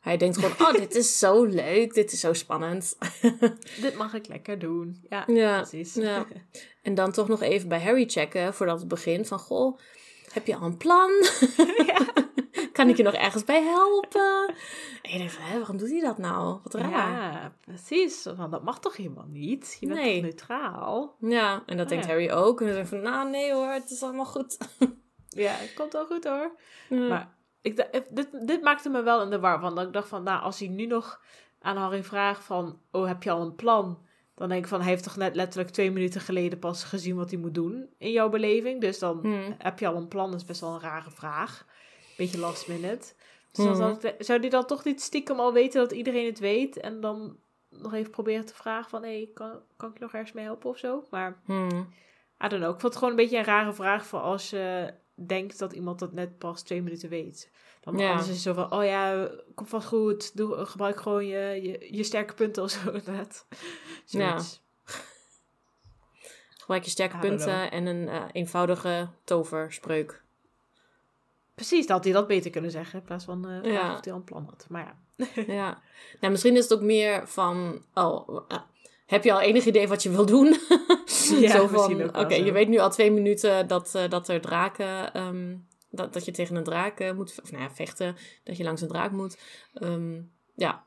Hij denkt gewoon, oh, dit is zo leuk. Dit is zo spannend. Dit mag ik lekker doen. Ja, Ja, precies. ja. En dan toch nog even bij Harry checken voordat het begint. Van, goh, heb je al een plan? kan ik je nog ergens bij helpen? En je denkt van, hè, waarom doet hij dat nou? Wat raar. Ja, Ja, precies. Want dat mag toch helemaal niet? Je bent Nee. toch neutraal? en dat denkt ja. Harry ook. En dan zegt van, nou nee hoor, het is allemaal goed. Ja, het komt wel goed hoor. Ja. Maar ik, eh, dit, dit maakte me wel in de war. Want ik dacht van, nou, als hij nu nog aan Harry vraagt van... Oh, heb je al een plan? Dan denk ik van, hij heeft toch net letterlijk twee minuten geleden pas gezien wat hij moet doen in jouw beleving. Dus dan Hmm. heb je al een plan, dat is best wel een rare vraag. Beetje last minute. Dus dan Mhm. zou, ik- zou die dan toch niet stiekem al weten dat iedereen het weet? En dan nog even proberen te vragen van, hé, hey, kan, kan ik nog ergens mee helpen of zo? Maar Hmm. I don't know. Ik vond het gewoon een beetje een rare vraag voor als je denkt dat iemand dat net pas twee minuten weet. Dan Ja. anders is het zo van, oh ja, komt vast goed. Doe, gebruik gewoon je, je, je sterke punten of zo inderdaad. Zoiets. Gebruik je sterke punten en een eh, eenvoudige toverspreuk. Precies, dat had hij dat beter kunnen zeggen. In plaats van vragen Ja. of hij al een plan had. Maar ja. Ja. Nou, misschien is het ook meer van, oh, eh, heb je al enig idee wat je wil doen? Ja, zo van, oké, je weet nu al twee minuten dat, eh, dat er draken, ehm, dat, dat je tegen een draak moet, of nou ja, vechten, dat je langs een draak moet. Ehm, ja,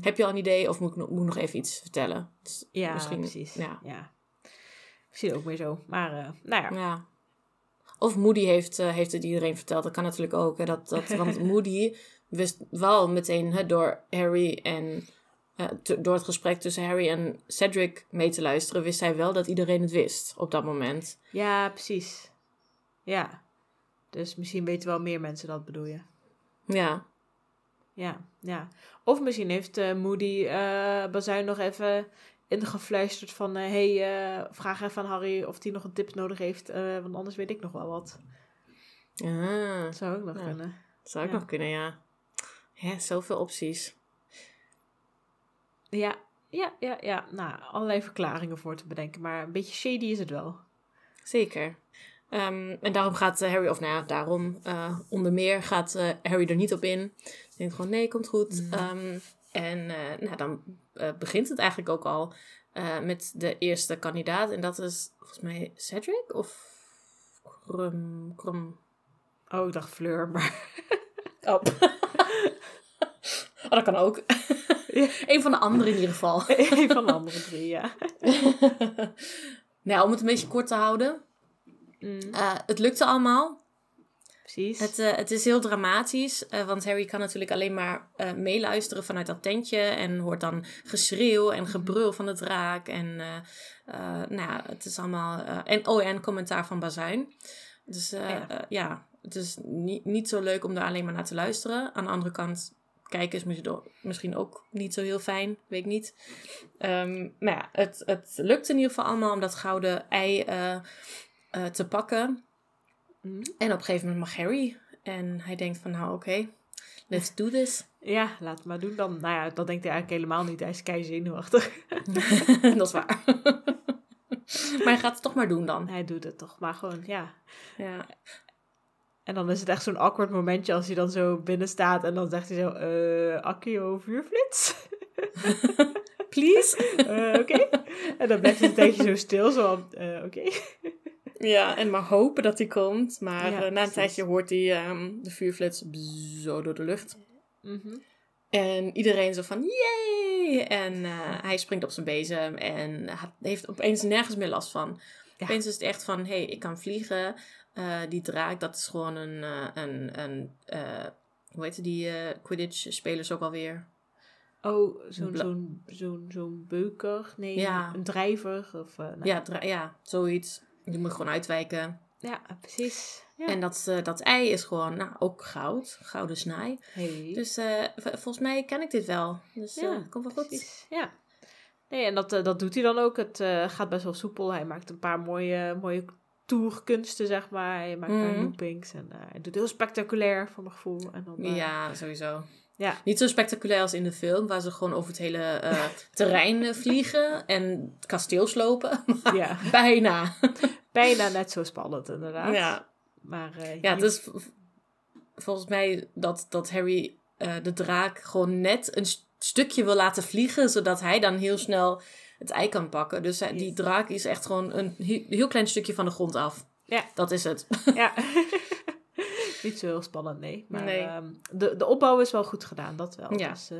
heb je al een idee of moet ik, nog- moet nog even iets vertellen? Dus Ja, misschien, precies. Ja. Ja. Misschien ook meer zo. Maar, nou ja. ja. Of Moody heeft, eh, heeft het iedereen verteld. Dat kan natuurlijk ook. Hè, dat, dat, want Moody wist wel meteen hè, door Harry en... eh, door het gesprek tussen Harry en Cedric mee te luisteren, wist hij wel dat iedereen het wist op dat moment. Ja, precies. Ja. Dus misschien weten wel meer mensen dat, bedoel je? Ja, Ja, ja. Of misschien heeft eh, Moody eh Bazuin nog even ingefluisterd van... eh, hey, eh, vraag even aan Harry of hij nog een tip nodig heeft, eh, want anders weet ik nog wel wat. ah, Dat zou ook nog Ja. kunnen. zou ook Ja. nog kunnen, ja. Ja, zoveel opties. Ja, ja, ja, ja. Nou, allerlei verklaringen voor te bedenken, maar een beetje shady is het wel. Zeker. Ehm, en daarom gaat Harry, of nou ja, daarom onder meer gaat Harry er niet op in. Denkt gewoon, nee, komt goed. Mm. Ehm, en eh, nou, dan eh, begint het eigenlijk ook al eh, met de eerste kandidaat. En dat is volgens mij Cedric of Krum. Krum. Oh, ik dacht Fleur, maar... Oh. oh, dat kan ook. Een van de anderen in ieder geval. een van de andere drie, ja. nou, om het een beetje kort te houden. Mm, het lukte allemaal. Precies. Het, eh, het is heel dramatisch, eh, want Harry kan natuurlijk alleen maar eh, meeluisteren vanuit dat tentje en hoort dan geschreeuw en gebrul van de draak. En nou ja, het is allemaal. en, oh, en commentaar van Bazuin. Dus eh, Ja. ja. het is niet, niet zo leuk om daar alleen maar naar te luisteren. Aan de andere kant, kijken is misschien ook- niet zo heel fijn, weet ik niet. Ehm, maar ja, het, het lukt in ieder geval allemaal om dat gouden ei te pakken. Mm. En op een gegeven moment mag Harry. En hij denkt van, nou oké, let's do this. Ja, laat het maar doen dan. Nou ja, dat denkt hij eigenlijk helemaal niet. Hij is kei zenuwachtig. dat is waar. maar hij gaat het toch maar doen dan. Hij doet het toch maar gewoon, ja. Ja. En dan is het echt zo'n awkward momentje als hij dan zo binnen staat en dan zegt hij zo, eh, Akio vuurflits? Please? Eh, Oké. En dan blijft hij een tijdje zo stil, zo van, eh, oké. Ja, en maar hopen dat hij komt. Maar Ja, eh, na een precies. tijdje hoort hij ehm, de vuurflits zo door de lucht. Mhm. En iedereen zo van, yay! En eh, hij springt op zijn bezem en heeft opeens nergens meer last van. Ja. Opeens is het echt van, hé, hey, ik kan vliegen. Eh, die draak, dat is gewoon een, een, een hoe heet die Quidditch-spelers ook alweer? Oh, zo'n zo'n zo'n zo'n beuker? Nee, Ja. een drijver? Of, nou, Ja, ja, zoiets. Die moet gewoon uitwijken. ja, precies. Ja. En dat, eh, dat ei is gewoon, nou, ook goud. Gouden snaai. hey. Dus eh, volgens mij ken ik dit wel. Dus ja, Ja, komt wel goed. Precies, Ja. Nee, en dat, eh, dat doet hij dan ook. Het eh, gaat best wel soepel. Hij maakt een paar mooie, mooie tourkunsten, zeg maar. Hij maakt een paar Mhm. loopings. En eh, hij doet heel spectaculair, voor mijn gevoel. En dan, eh, Ja, sowieso. Ja. Niet zo spectaculair als in de film, waar ze gewoon over het hele eh, terrein eh, vliegen en het kasteel slopen. Ja, bijna. bijna net zo spannend, inderdaad. Ja, Maar ja hier- het is v- volgens mij dat, dat Harry de draak gewoon net een st- stukje wil laten vliegen, zodat hij dan heel snel het ei kan pakken. Dus hij- die draak is echt gewoon een he- heel klein stukje van de grond af. Ja. Dat is het. Ja. Niet zo heel spannend, nee. Maar Nee. ehm, de, de opbouw is wel goed gedaan, dat wel. Ja. Dus, eh,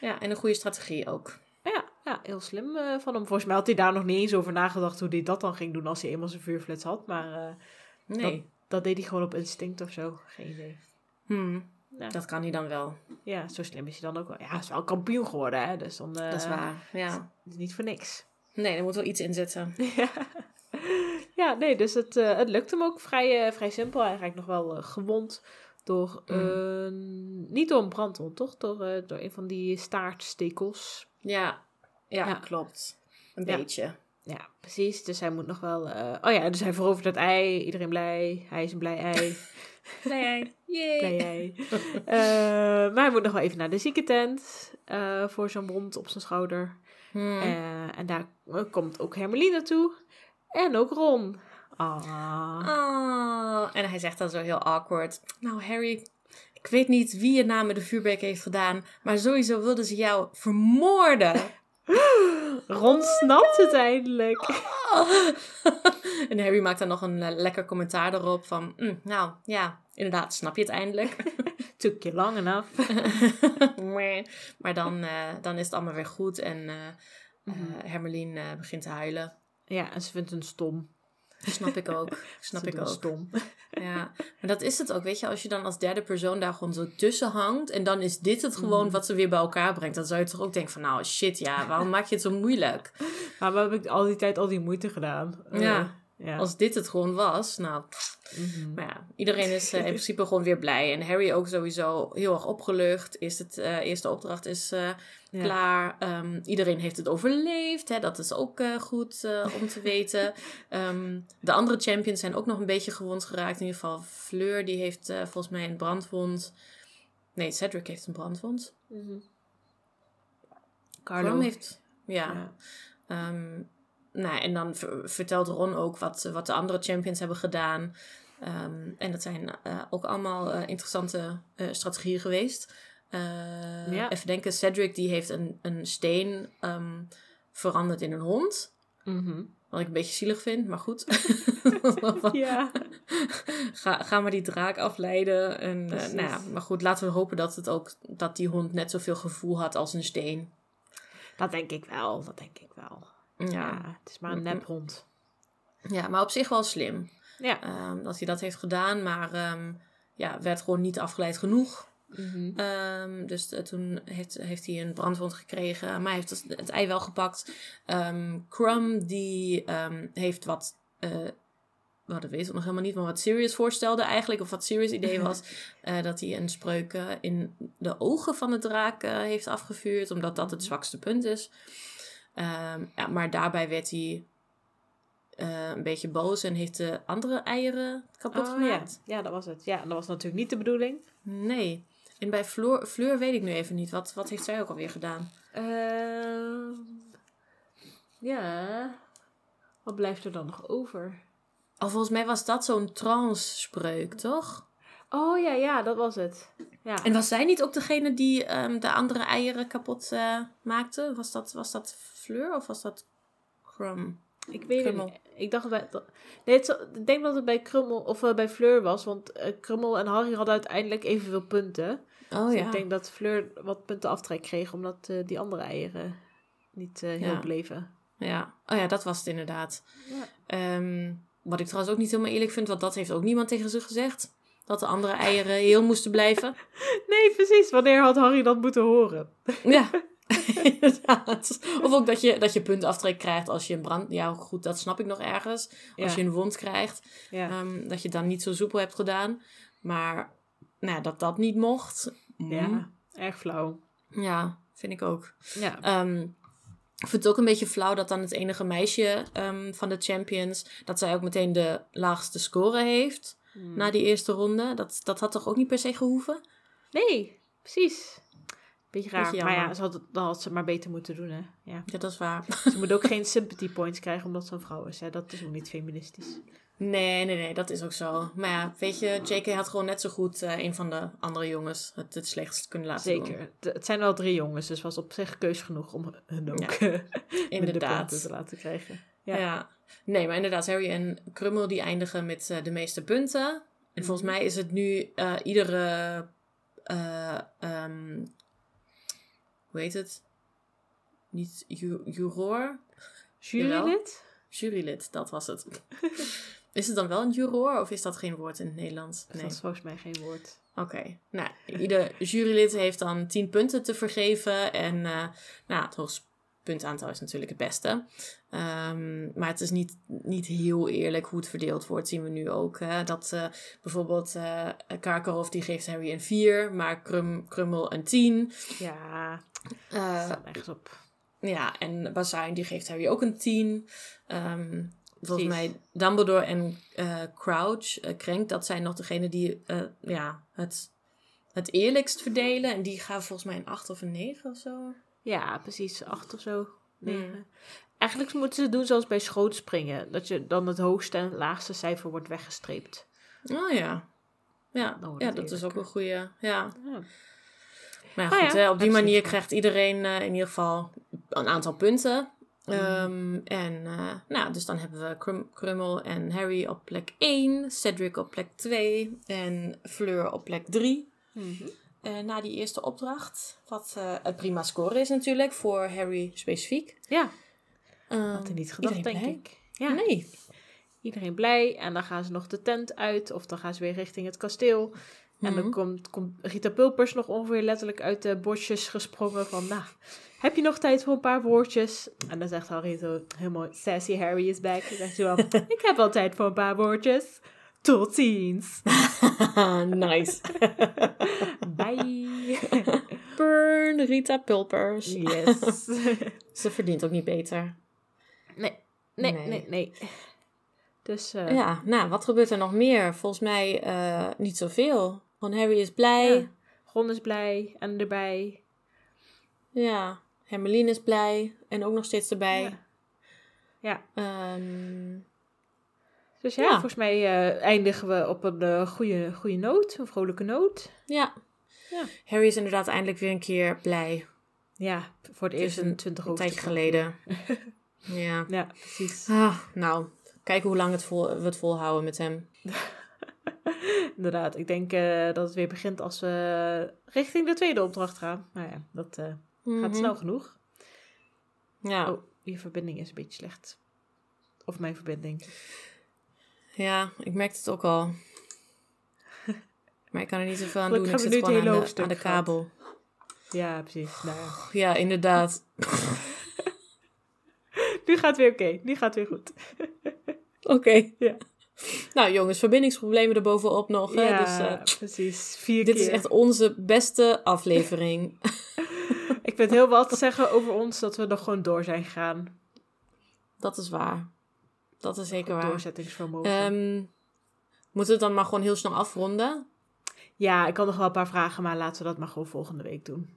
Ja, en een goede strategie ook. ja, ja, heel slim eh, van hem. Volgens mij had hij daar nog niet eens over nagedacht hoe hij dat dan ging doen als hij eenmaal zijn vuurflits had. Maar eh, Nee. dat deed hij gewoon op instinct of zo. Geen idee. Hmm, Ja. dat kan hij dan wel. Ja, zo slim is hij dan ook wel. Ja, hij is wel kampioen geworden, hè. Dus dan... dat is waar. Ja. Is niet voor niks. Nee, er moet wel iets in zitten. ja. Ja, nee, dus het, eh, het lukt hem ook vrij, eh, vrij simpel. Hij raakt nog wel eh, gewond door... Mm. niet door een brandwond, toch? Door, door een van die staartstekels. Ja, ja, Ja. klopt. Een Ja. beetje. Ja, precies. Dus hij moet nog wel... oh ja, dus hij verovert het ei. Iedereen blij. Hij is een blij ei. Nee, yay. blij ei. Maar hij moet nog wel even naar de ziekentent. voor zo'n wond op zijn schouder. Hmm. En daar komt ook Hermeline naartoe. En ook Ron. Ah. Oh, en hij zegt dan zo heel awkward. Nou, Harry, ik weet niet wie je namen de vuurbeker heeft gedaan, maar sowieso wilden ze jou vermoorden. Ron snapt het eindelijk. en Harry maakt dan nog een eh, lekker commentaar erop van, "Mm, nou ja, inderdaad, snap je het eindelijk. Took je lang enough. Maar dan, eh, dan is het allemaal weer goed en eh, Hermeline begint te huilen. Ja, en ze vindt het stom. Snap ik ook. Snap Ze ik ook. stom. Ja, maar dat is het ook, weet je, als je dan als derde persoon daar gewoon zo tussen hangt en dan is dit het gewoon Mhm. wat ze weer bij elkaar brengt, dan zou je toch ook denken van, nou shit, ja, waarom maak je het zo moeilijk? Maar we hebben al die tijd al die moeite gedaan. Eh, Ja. Ja. Als dit het gewoon was, nou, Mhm. maar ja, iedereen is eh, in principe gewoon weer blij en Harry ook sowieso heel erg opgelucht. Is het eh, eerste opdracht is eh, Ja. klaar. Ehm, iedereen heeft het overleefd. Hè? Dat is ook goed om te weten. Ehm, de andere champions zijn ook nog een beetje gewond geraakt. In ieder geval Fleur, die heeft volgens mij een brandwond. Nee, Cedric heeft een brandwond. Mhm. Carlo heeft... Ja. Ja. Ehm, nou, en dan ver- vertelt Ron ook wat, wat de andere champions hebben gedaan. Ehm, en dat zijn eh, ook allemaal eh, interessante eh, strategieën geweest. Eh, Ja. Even denken, Cedric die heeft een, een steen ehm, veranderd in een hond. Mhm. Wat ik een beetje zielig vind, maar goed. Ja. ga, ga maar die draak afleiden. En, eh, nou ja, maar goed, laten we hopen dat, het ook, dat die hond net zoveel gevoel had als een steen. Dat denk ik wel, dat denk ik wel. Ja, Ja, ja. het is maar een nephond. maar op zich wel slim. Ja. Ehm, dat hij dat heeft gedaan, maar ehm, ja, werd gewoon niet afgeleid genoeg. Mhm. Ehm, dus eh, toen heeft, heeft hij een brandwond gekregen, maar hij heeft het, het ei wel gepakt. Crumb, die heeft wat, eh nou, dat weet ik nog helemaal niet, maar wat Sirius voorstelde eigenlijk, of wat Sirius idee was, eh, dat hij een spreuk eh, in de ogen van de draak eh, heeft afgevuurd, omdat dat het zwakste punt is. Ehm, ja, maar daarbij werd hij eh, een beetje boos en heeft de andere eieren kapot Oh, gemaakt. ja, dat was het. Ja, dat was natuurlijk niet de bedoeling. Nee. En bij Fleur, Fleur weet ik nu even niet. Wat, wat heeft zij ook alweer gedaan? Ehm, ja. Wat blijft er dan nog over? Oh, volgens mij was dat zo'n trance-spreuk, toch? Oh ja, ja, dat was het. Ja. En was zij niet ook degene die ehm, de andere eieren kapot eh, maakte? Was dat, was dat Fleur of was dat Crumb? Ik weet het niet. Ik dacht bij. dat- Nee, het, ik denk dat het bij Krummel of eh, bij Fleur was. Want eh, Krummel en Harry hadden uiteindelijk evenveel punten. Oh dus ik denk dat Fleur wat punten aftrek kreeg. Omdat eh, die andere eieren niet heel Ja. bleven. Ja. Oh ja, dat was het inderdaad. Ja. Ehm, wat ik trouwens ook niet helemaal eerlijk vind, want dat heeft ook niemand tegen ze gezegd. Dat de andere eieren heel moesten blijven. Nee, precies. Wanneer had Harry dat moeten horen? Ja, inderdaad. Of ook dat je, dat je puntaftrek krijgt als je een brand... Ja, goed, dat snap ik nog ergens. Als Ja. je een wond krijgt, Ja. ehm, dat je dan niet zo soepel hebt gedaan. Maar nou, ja, dat dat niet mocht, mm, ja. Erg flauw. ja vind ik ook. Ja. Ehm, ik vind het ook een beetje flauw dat dan het enige meisje ehm, van de champions... dat zij ook meteen de laagste score heeft Hmm. na die eerste ronde. Dat, dat had toch ook niet per se gehoeven? Nee, precies. Beetje raar. Beetje maar ja, ze had, dan had ze maar beter moeten doen, hè. Ja. Ja, dat is waar. Ze moet ook geen sympathy points krijgen omdat ze een vrouw is. Hè. Dat is ook niet feministisch. Nee, nee, nee, dat is ook zo. Maar ja, weet je, JK had gewoon net zo goed eh, een van de andere jongens het, het slechtst kunnen laten doen. Zeker. Het- zijn wel drie jongens, dus was op zich keus genoeg om hun ook Ja, eh, Inderdaad. punten te laten krijgen. Ja. Ja. Nee, maar inderdaad, Harry en Krummel die eindigen met eh, de meeste punten. En volgens Mhm. mij is het nu eh, iedere... eh, ehm, hoe heet het? Niet ju- juror? Jurylid? Jurylid, dat was het. is het dan wel een juror of is dat geen woord in het Nederlands? Dat is volgens mij geen woord. Oké, nou, ieder jurylid heeft dan 10 punten te vergeven. En eh, nou, het hoogste puntaantal is natuurlijk het beste. Ehm, maar het is niet, niet heel eerlijk hoe het verdeeld wordt, zien we nu ook. Hè? Dat eh, bijvoorbeeld eh Karkaroff die geeft Harry een 4, maar Krum, Krummel een 10. Ja, Eh, staat nergens op. ja, en Bazaar die geeft Harry ook een 10. Ehm, volgens mij Dumbledore en eh, Crouch, eh Krenk, dat zijn nog degenen die eh, ja, het, het eerlijkst verdelen. En die gaan volgens mij een 8 of een 9 of zo. Ja, precies. Acht of zo. Negen. Hmm. Eigenlijk moeten ze het doen zoals bij schootspringen. Dat je dan het hoogste en het laagste cijfer wordt weggestreept. Oh ja. Ja, ja dat is ook een goede. Ja. Ja. Maar ja, Nou goed, ja, hè, op die manier krijgt iedereen eh, in ieder geval een aantal punten. Ehm, en eh, nou, dus dan hebben we Krum- Krummel en Harry op plek 1, Cedric op plek 2 en Fleur op plek 3. Mhm. Eh, na die eerste opdracht, wat een prima score is natuurlijk voor Harry specifiek. Ja, Ehm, had hij niet gedacht, denk blij? ik. Ja. Nee. Iedereen blij. En dan gaan ze nog de tent uit. Of dan gaan ze weer richting het kasteel. En dan Mhm. komt, komt Rita Pulpers nog ongeveer letterlijk uit de bosjes gesprongen van... Nou, heb je nog tijd voor een paar woordjes? En dan zegt Harry zo mooi... Sassy Harry is back. En zegt hij wel... ik heb wel tijd voor een paar woordjes. Tot ziens. nice. Bye. Burn Rita Pulpers. Yes. Ze verdient ook niet beter. Nee, nee, Nee. nee, nee. Dus eh, Ja, nou, wat gebeurt er nog meer? Volgens mij eh, niet zoveel. Gewoon Harry is blij. Ja. Ron is blij en erbij. Ja. Hermeline is blij. En ook nog steeds erbij. Ja. Ja, Ehm, dus ja, Ja. volgens mij eh, eindigen we op een eh, goede, goede noot, een vrolijke noot. ja. Ja. Harry is inderdaad eindelijk weer een keer blij. Ja, voor het eerst in een, 20 een tijdje geleden. ja. Ja, precies. Ah, nou, kijken hoe lang het vol, we het volhouden met hem. Inderdaad, ik denk eh, dat het weer begint als we richting de tweede opdracht gaan. Nou ja, dat eh, Mhm. gaat snel genoeg. Ja. Oh, je verbinding is een beetje slecht. Of mijn verbinding. ja, ik merkte het ook al. Maar ik kan er niet zoveel aan doen. Ik zit gewoon aan de, aan de kabel. Ja, precies. Nou ja. Ja, inderdaad. Nu gaat het weer oké. Nu gaat het weer goed. Oké. Ja. Nou jongens, verbindingsproblemen erbovenop nog. Hè? Ja, Dus, eh, precies. Vier dit keer. is echt onze beste aflevering. Ik vind heel wat te zeggen over ons dat we nog gewoon door zijn gegaan. Dat is waar. Dat is zeker waar. Doorzettingsvermogen. Ehm, moeten we het dan maar gewoon heel snel afronden? ja, ik had nog wel een paar vragen, maar laten we dat maar gewoon volgende week doen.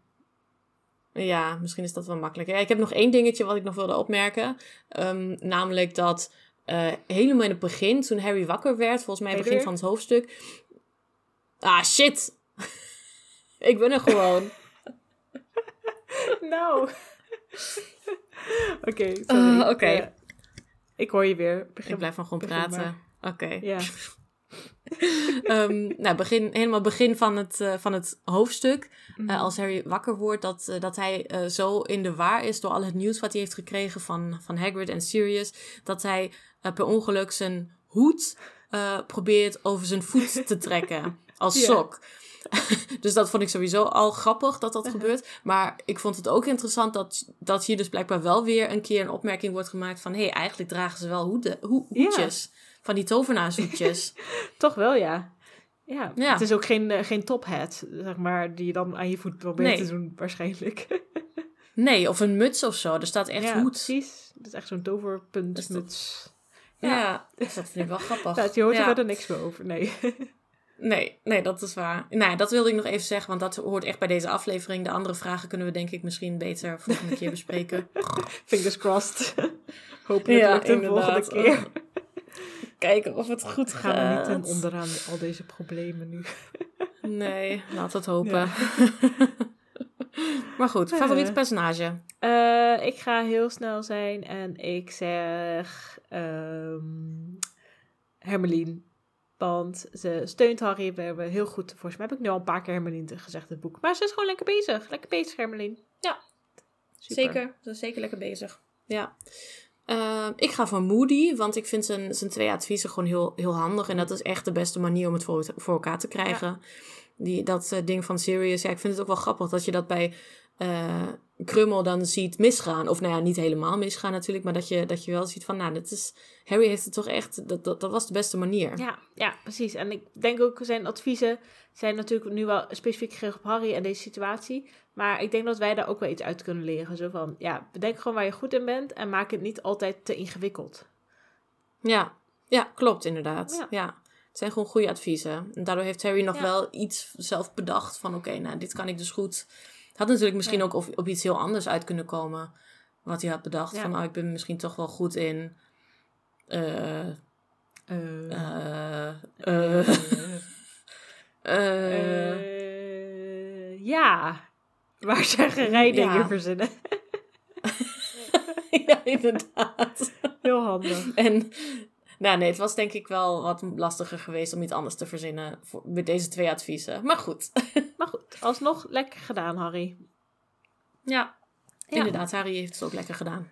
Ja, misschien is dat wel makkelijker. Ja, ik heb nog één dingetje wat ik nog wilde opmerken. Ehm, namelijk dat eh, helemaal in het begin, toen Harry wakker werd, volgens mij begin van het hoofdstuk. Ah, shit! ik ben er gewoon. Nou. Oké. Ah, oké. Eh, ik hoor je weer. Begin Ik blijf van gewoon praten. Oké. Ja. Ehm, nou, begin, helemaal begin van het, eh, van het hoofdstuk. Mhm. Eh, als Harry wakker wordt, dat, eh, dat hij eh, zo in de war is door al het nieuws wat hij heeft gekregen van, van Hagrid en Sirius. Dat hij per ongeluk zijn hoed eh, probeert over zijn voet te trekken. Als sok. dus dat vond ik sowieso al grappig dat dat Uh-huh. gebeurt. Maar ik vond het ook interessant dat, dat hier dus blijkbaar wel weer een keer een opmerking wordt gemaakt van... hé, hey, eigenlijk dragen ze wel hoeden, Ja. hoedjes. Van die tovenaarshoedjes. Toch wel, ja. ja. Ja. Het is ook geen, eh, geen top hat, zeg maar, die je dan aan je voet probeert Nee. te doen, waarschijnlijk. nee, of een muts of zo. Er staat echt ja, hoed. precies. Het is echt zo'n toverpuntmuts. Ja, dus dat vind ik wel grappig. Ja, je hoort er verder niks meer over, nee. Nee, nee, dat is waar. Nou, ja, dat wilde ik nog even zeggen, want dat hoort echt bij deze aflevering. De andere vragen kunnen we denk ik misschien beter volgende keer bespreken. Fingers crossed. Hopelijk Ja, lukt het de inderdaad. volgende keer. Kijken of het goed Gaan we niet ten gaat. al deze problemen nu. Nee, laat het hopen. maar goed, favoriete Eh. personage? Eh, ik ga heel snel zijn en ik zeg ehm Hermeline. Want ze steunt Harry. We hebben heel goed, volgens mij heb ik nu al een paar keer Hermeline gezegd in het boek. Maar ze is gewoon lekker bezig. Lekker bezig, Hermeline. Ja, Super. Zeker, ze is zeker lekker bezig. Ja. Ehm, ik ga voor Moody, want ik vind zijn, zijn twee adviezen gewoon heel, heel handig. En dat is echt de beste manier om het voor, voor elkaar te krijgen. Die, dat eh, ding van Sirius, ja, ik vind het ook wel grappig dat je dat bij eh, Krummel dan ziet misgaan. Of nou ja, niet helemaal misgaan natuurlijk, maar dat je, dat je wel ziet van, nou, dat is, Harry heeft het toch echt, dat, dat, dat was de beste manier. Ja, ja, precies. En ik denk ook zijn adviezen zijn natuurlijk nu wel specifiek gericht op Harry en deze situatie. Maar ik denk dat wij daar ook wel iets uit kunnen leren. Zo van, ja, bedenk gewoon waar je goed in bent en maak het niet altijd te ingewikkeld. Ja, ja klopt inderdaad. Ja. Ja. Het zijn gewoon goede adviezen. En daardoor heeft Harry nog Ja. wel iets zelf bedacht van oké, nou dit kan ik dus goed. Het had natuurlijk misschien Ja. ook op, op iets heel anders uit kunnen komen. Wat hij had bedacht. Van oh, ik ben misschien toch wel goed in. eh Eh, eh ja, waar zeggen dingen Ja. verzinnen. ja, inderdaad. Heel handig. En nou nee, het was denk ik wel wat lastiger geweest om iets anders te verzinnen voor, met deze twee adviezen. Maar goed. Maar goed, alsnog lekker gedaan, Harry. Ja, Ja. inderdaad. Harry heeft het ook lekker gedaan.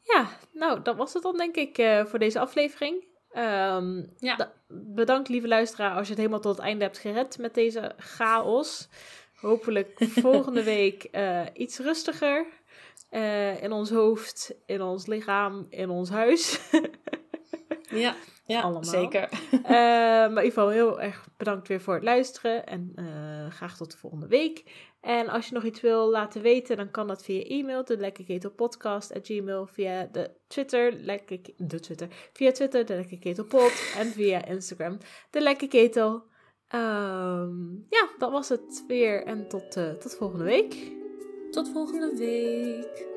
Ja, nou, dat was het dan denk ik eh, voor deze aflevering. Ehm, Ja. da- bedankt lieve luisteraar als je het helemaal tot het einde hebt gered met deze chaos. Hopelijk volgende week eh, iets rustiger. Eh, in ons hoofd, in ons lichaam, in ons huis. Ja, ja Allemaal. zeker. Eh, maar in ieder geval heel erg bedankt weer voor het luisteren. En eh, graag tot de volgende week. En als je nog iets wil laten weten, dan kan dat via e-mail. De lekkerketelpodcast.gmail. Via de Twitter, lekker, de Twitter. Via Twitter, de lekkerketelpod. En via Instagram, de lekkerketel. Ehm, ja, dat was het weer. En tot, tot volgende week. Tot volgende week.